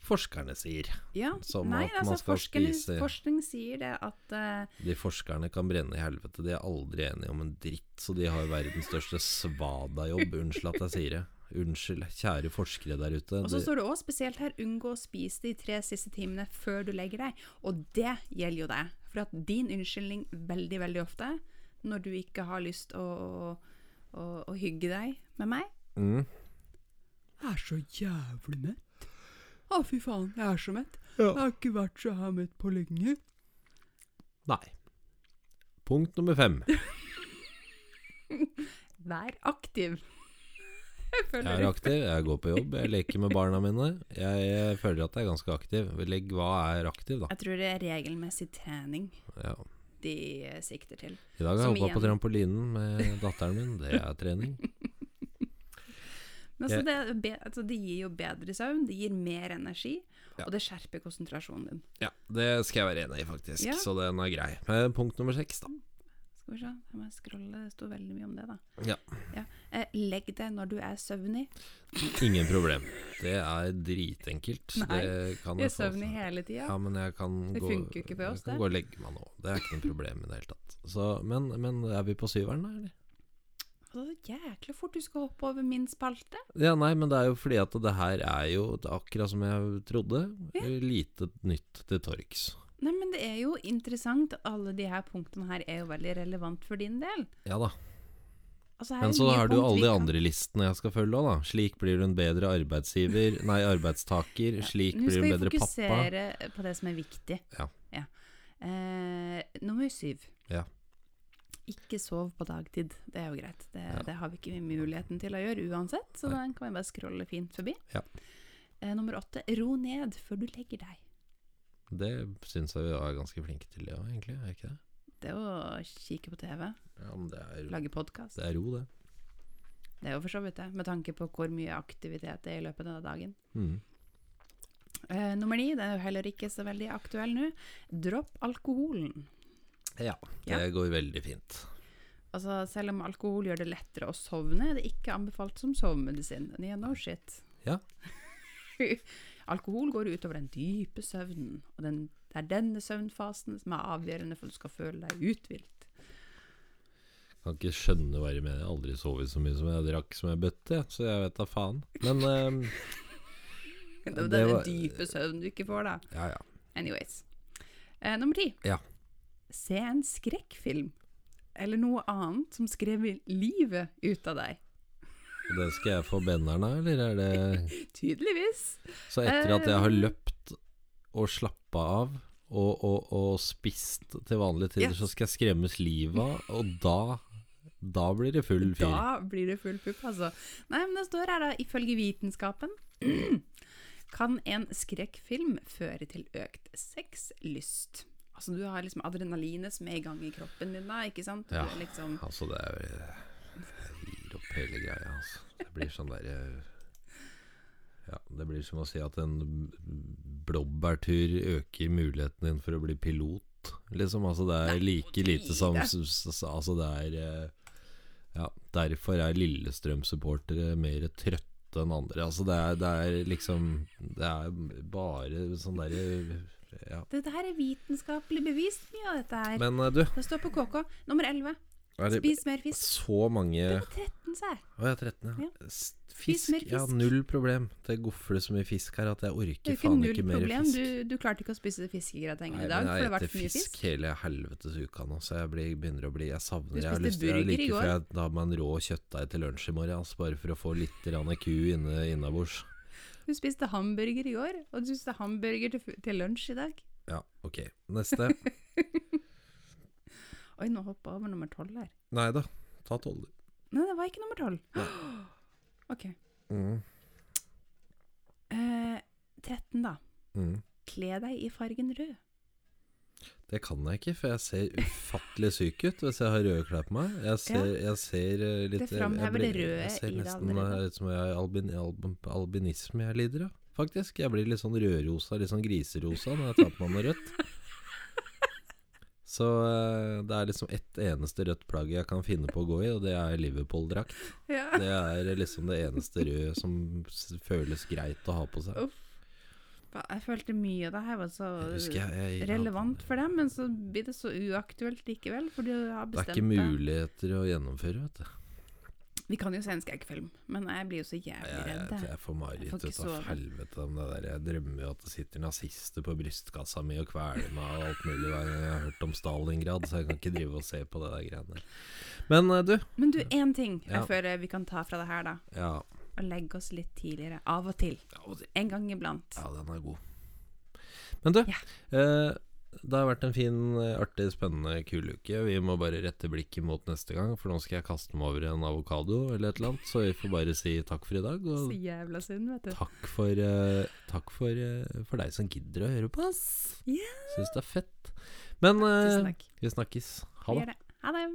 forskerne sier. Ja, nei, altså forskning, forskning sier det at uh, De forskerne kan brenne i helvete. De er aldri enige om en dritt, så de har verdens største svadajobb. Unnskyld at jeg sier det. Unnskyld, kjære forskere der ute. Og så står det også spesielt her 'unngå å spise de tre siste timene før du legger deg'. Og det gjelder jo deg. For at din unnskyldning veldig, veldig ofte, når du ikke har lyst å, å, å hygge deg med meg mm. Jeg er så jævlig mett. Å, fy faen, jeg er så mett. Ja. har ikke vært så her mett på lenge. Nei. Punkt nummer fem. *laughs* Vær aktiv. Jeg Jeg er aktiv, jeg går på jobb, jeg leker med barna mine. Jeg, jeg føler at jeg er ganske aktiv. Legg hva er aktiv, da. Jeg tror det er regelmessig trening Ja. De sikter til. I dag har jeg hoppa på trampolinen med datteren min. Det er trening. Men altså, det, be, altså, det gir jo bedre søvn, det gir mer energi, Ja. og det skjerper konsentrasjonen din. Ja, det skal jeg være enig i, faktisk. Ja. Så den er grei. Men punkt nummer seks, da. Skal vi se, jeg må scrolle, det sto veldig mye om det, da. Ja. Eh, legg deg når du er søvnig. Ingen problem. Det er dritenkelt. Nei, det er jeg få- søvnig hele tida. Ja, men jeg kan Det gå funker jo ikke for oss, Jeg kan det. gå og legge meg nå. Det er ikke noe problem i det hele tatt. Så, men, men er vi på syveren, da, eller? Så jækla fort du skal hoppe over min spalte. Ja, nei, men det er jo fordi at det her er jo det er akkurat som jeg trodde. Ja. Lite nytt til torgs. Nei, men det er jo interessant. Alle de her punktene her er jo veldig relevant for din del. Ja da. Altså, Men så har du jo alle de andre listene jeg skal følge òg, da. Slik blir du en bedre arbeidsgiver Nei, arbeidstaker. *laughs* Slik blir du en bedre pappa. Nå skal vi fokusere på det som er viktig. Ja. Eh, nummer syv. Ja. Ikke sov på dagtid. Det er jo greit. Det, Ja. det har vi ikke muligheten til å gjøre uansett, så Nei. den kan vi bare scrolle fint forbi. Ja. Eh, nummer åtte. Ro ned før du legger deg. Det syns jeg vi er ganske flinke til, ja, egentlig. Er ikke det? Det å kikke på TV, Ja, men det er, lage podkast. det er ro, det. Det er jo for så vidt det, med tanke på hvor mye aktivitet det er i løpet av dagen. Mm. Uh, nummer ni, den er jo heller ikke så veldig aktuell nå. Dropp alkoholen. Ja, det Ja. går veldig fint. Altså, selv om alkohol gjør det lettere å sovne, er det ikke anbefalt som sovemedisin. Yeah, no shit. Ja. *laughs* alkohol går utover den dype søvnen, og den, det er denne søvnfasen som er avgjørende for at du skal føle deg uthvilt. Kan ikke skjønne hva jeg mener. Jeg har aldri sovet så mye som jeg drakk som jeg bøtte, så jeg vet da faen. Men um, *laughs* Det er den dype søvnen du ikke får, da. ja, ja. Anyways. Eh, nummer ti. Ja. Se en skrekkfilm, eller noe annet som skrev livet ut av deg. Og det skal jeg få benneren av, eller er det *laughs* Tydeligvis. Så etter at jeg har Eh. løpt og slappa av og, og, og spist til vanlige tider, Yes. så skal jeg skremmes livet av, og da Da blir det full fyr. Da blir det full pupp, altså. Nei, men det står her, da, ifølge vitenskapen *clears throat* kan en skrekkfilm føre til økt sexlyst. Altså, du har liksom adrenalinet som er i gang i kroppen din da, ikke sant? Ja. liksom Altså, det er opp hele greia, altså. Det blir sånn derre Ja, Det blir som å si at en blåbærtur øker muligheten din for å bli pilot. Liksom, altså Det er like lite som Altså det er eh, Ja, derfor er Lillestrøm-supportere mer trøtte enn andre. Altså det er, det er liksom Det er bare sånn derre Ja. Dette her er vitenskapelig bevist, mye av dette her. Men eh, du, Det står på KK. Nummer 11. er det Spis mer fisk. så mange Det var 13, sa jeg. Å, jeg er 13, ja. Fisk, Spis Spis Fisk, mer ja, null problem. Det gofler så mye fisk her at jeg orker er faen ikke mer problem. fisk. Du, du klarte ikke å spise fiskegratengen Nei, i dag, for det jeg har vært eter for mye fisk fisk. hele helvetes uka nå, så jeg blir, begynner å bli Jeg savner Du jeg har spiste lyst til- jeg burger i like går. før jeg tar meg en rå kjøttdeig til lunsj i morgen, altså, bare for å få litt grann ku inne innabords. Du spiste hamburger i går, og du spiste hamburger til, fu- til lunsj i dag. Ja, ok. Neste. *laughs* Oi, nå hoppa jeg over nummer 12 her. Nei da, ta tolv. Nei, det var ikke nummer 12. *gasps* OK. Mm. Eh, 13, da. Mm. Kle deg i fargen rød. Det kan jeg ikke, for jeg ser ufattelig syk ut hvis jeg har røde klær på meg. Jeg ser, jeg ser eh, litt Det framhever i det røde Jeg ser i det nesten allerede. eh, ut som jeg albin, albin, albinisme jeg lider av, faktisk. Jeg blir litt sånn rødrosa, litt sånn griserosa når jeg tar på meg noe rødt. *laughs* Så eh, det er liksom ett eneste rødt plagg jeg kan finne på å gå i, og det er Liverpool-drakt. *laughs* Ja. Det er liksom det eneste røde som føles greit å ha på seg. Uff. Jeg følte mye av det her var så Jeg jeg, jeg, relevant for dem, men så blir det så uaktuelt likevel, for du har Det er ikke muligheter å gjennomføre, vet du. Vi kan jo se en skrekkfilm, men jeg blir jo så jævlig jeg, redd. jeg får mareritt Jeg får ikke ut av helvete om det der. Jeg drømmer jo at det sitter nazister på brystkassa mi og kveler meg og alt mulig hver gang jeg har hørt om Stalingrad, så jeg kan ikke drive og se på det der greiene. Men eh, du, Men du, én ting Ja. før vi kan ta fra det her, da. ja, Og legge oss litt tidligere. Av og til. En gang iblant. ja den er god. Men du, Ja. eh, det har vært en fin, eh, artig, spennende, kul uke. Vi må bare rette blikket mot neste gang, for nå skal jeg kaste meg over en avokado eller et eller annet, så vi får bare si takk for i dag. Og Så jævla synd, vet du. Takk for, uh, takk for, uh, for deg som gidder å høre på oss. Yeah. Syns det er fett. Men uh, vi snakkes. Ha det. Ha det.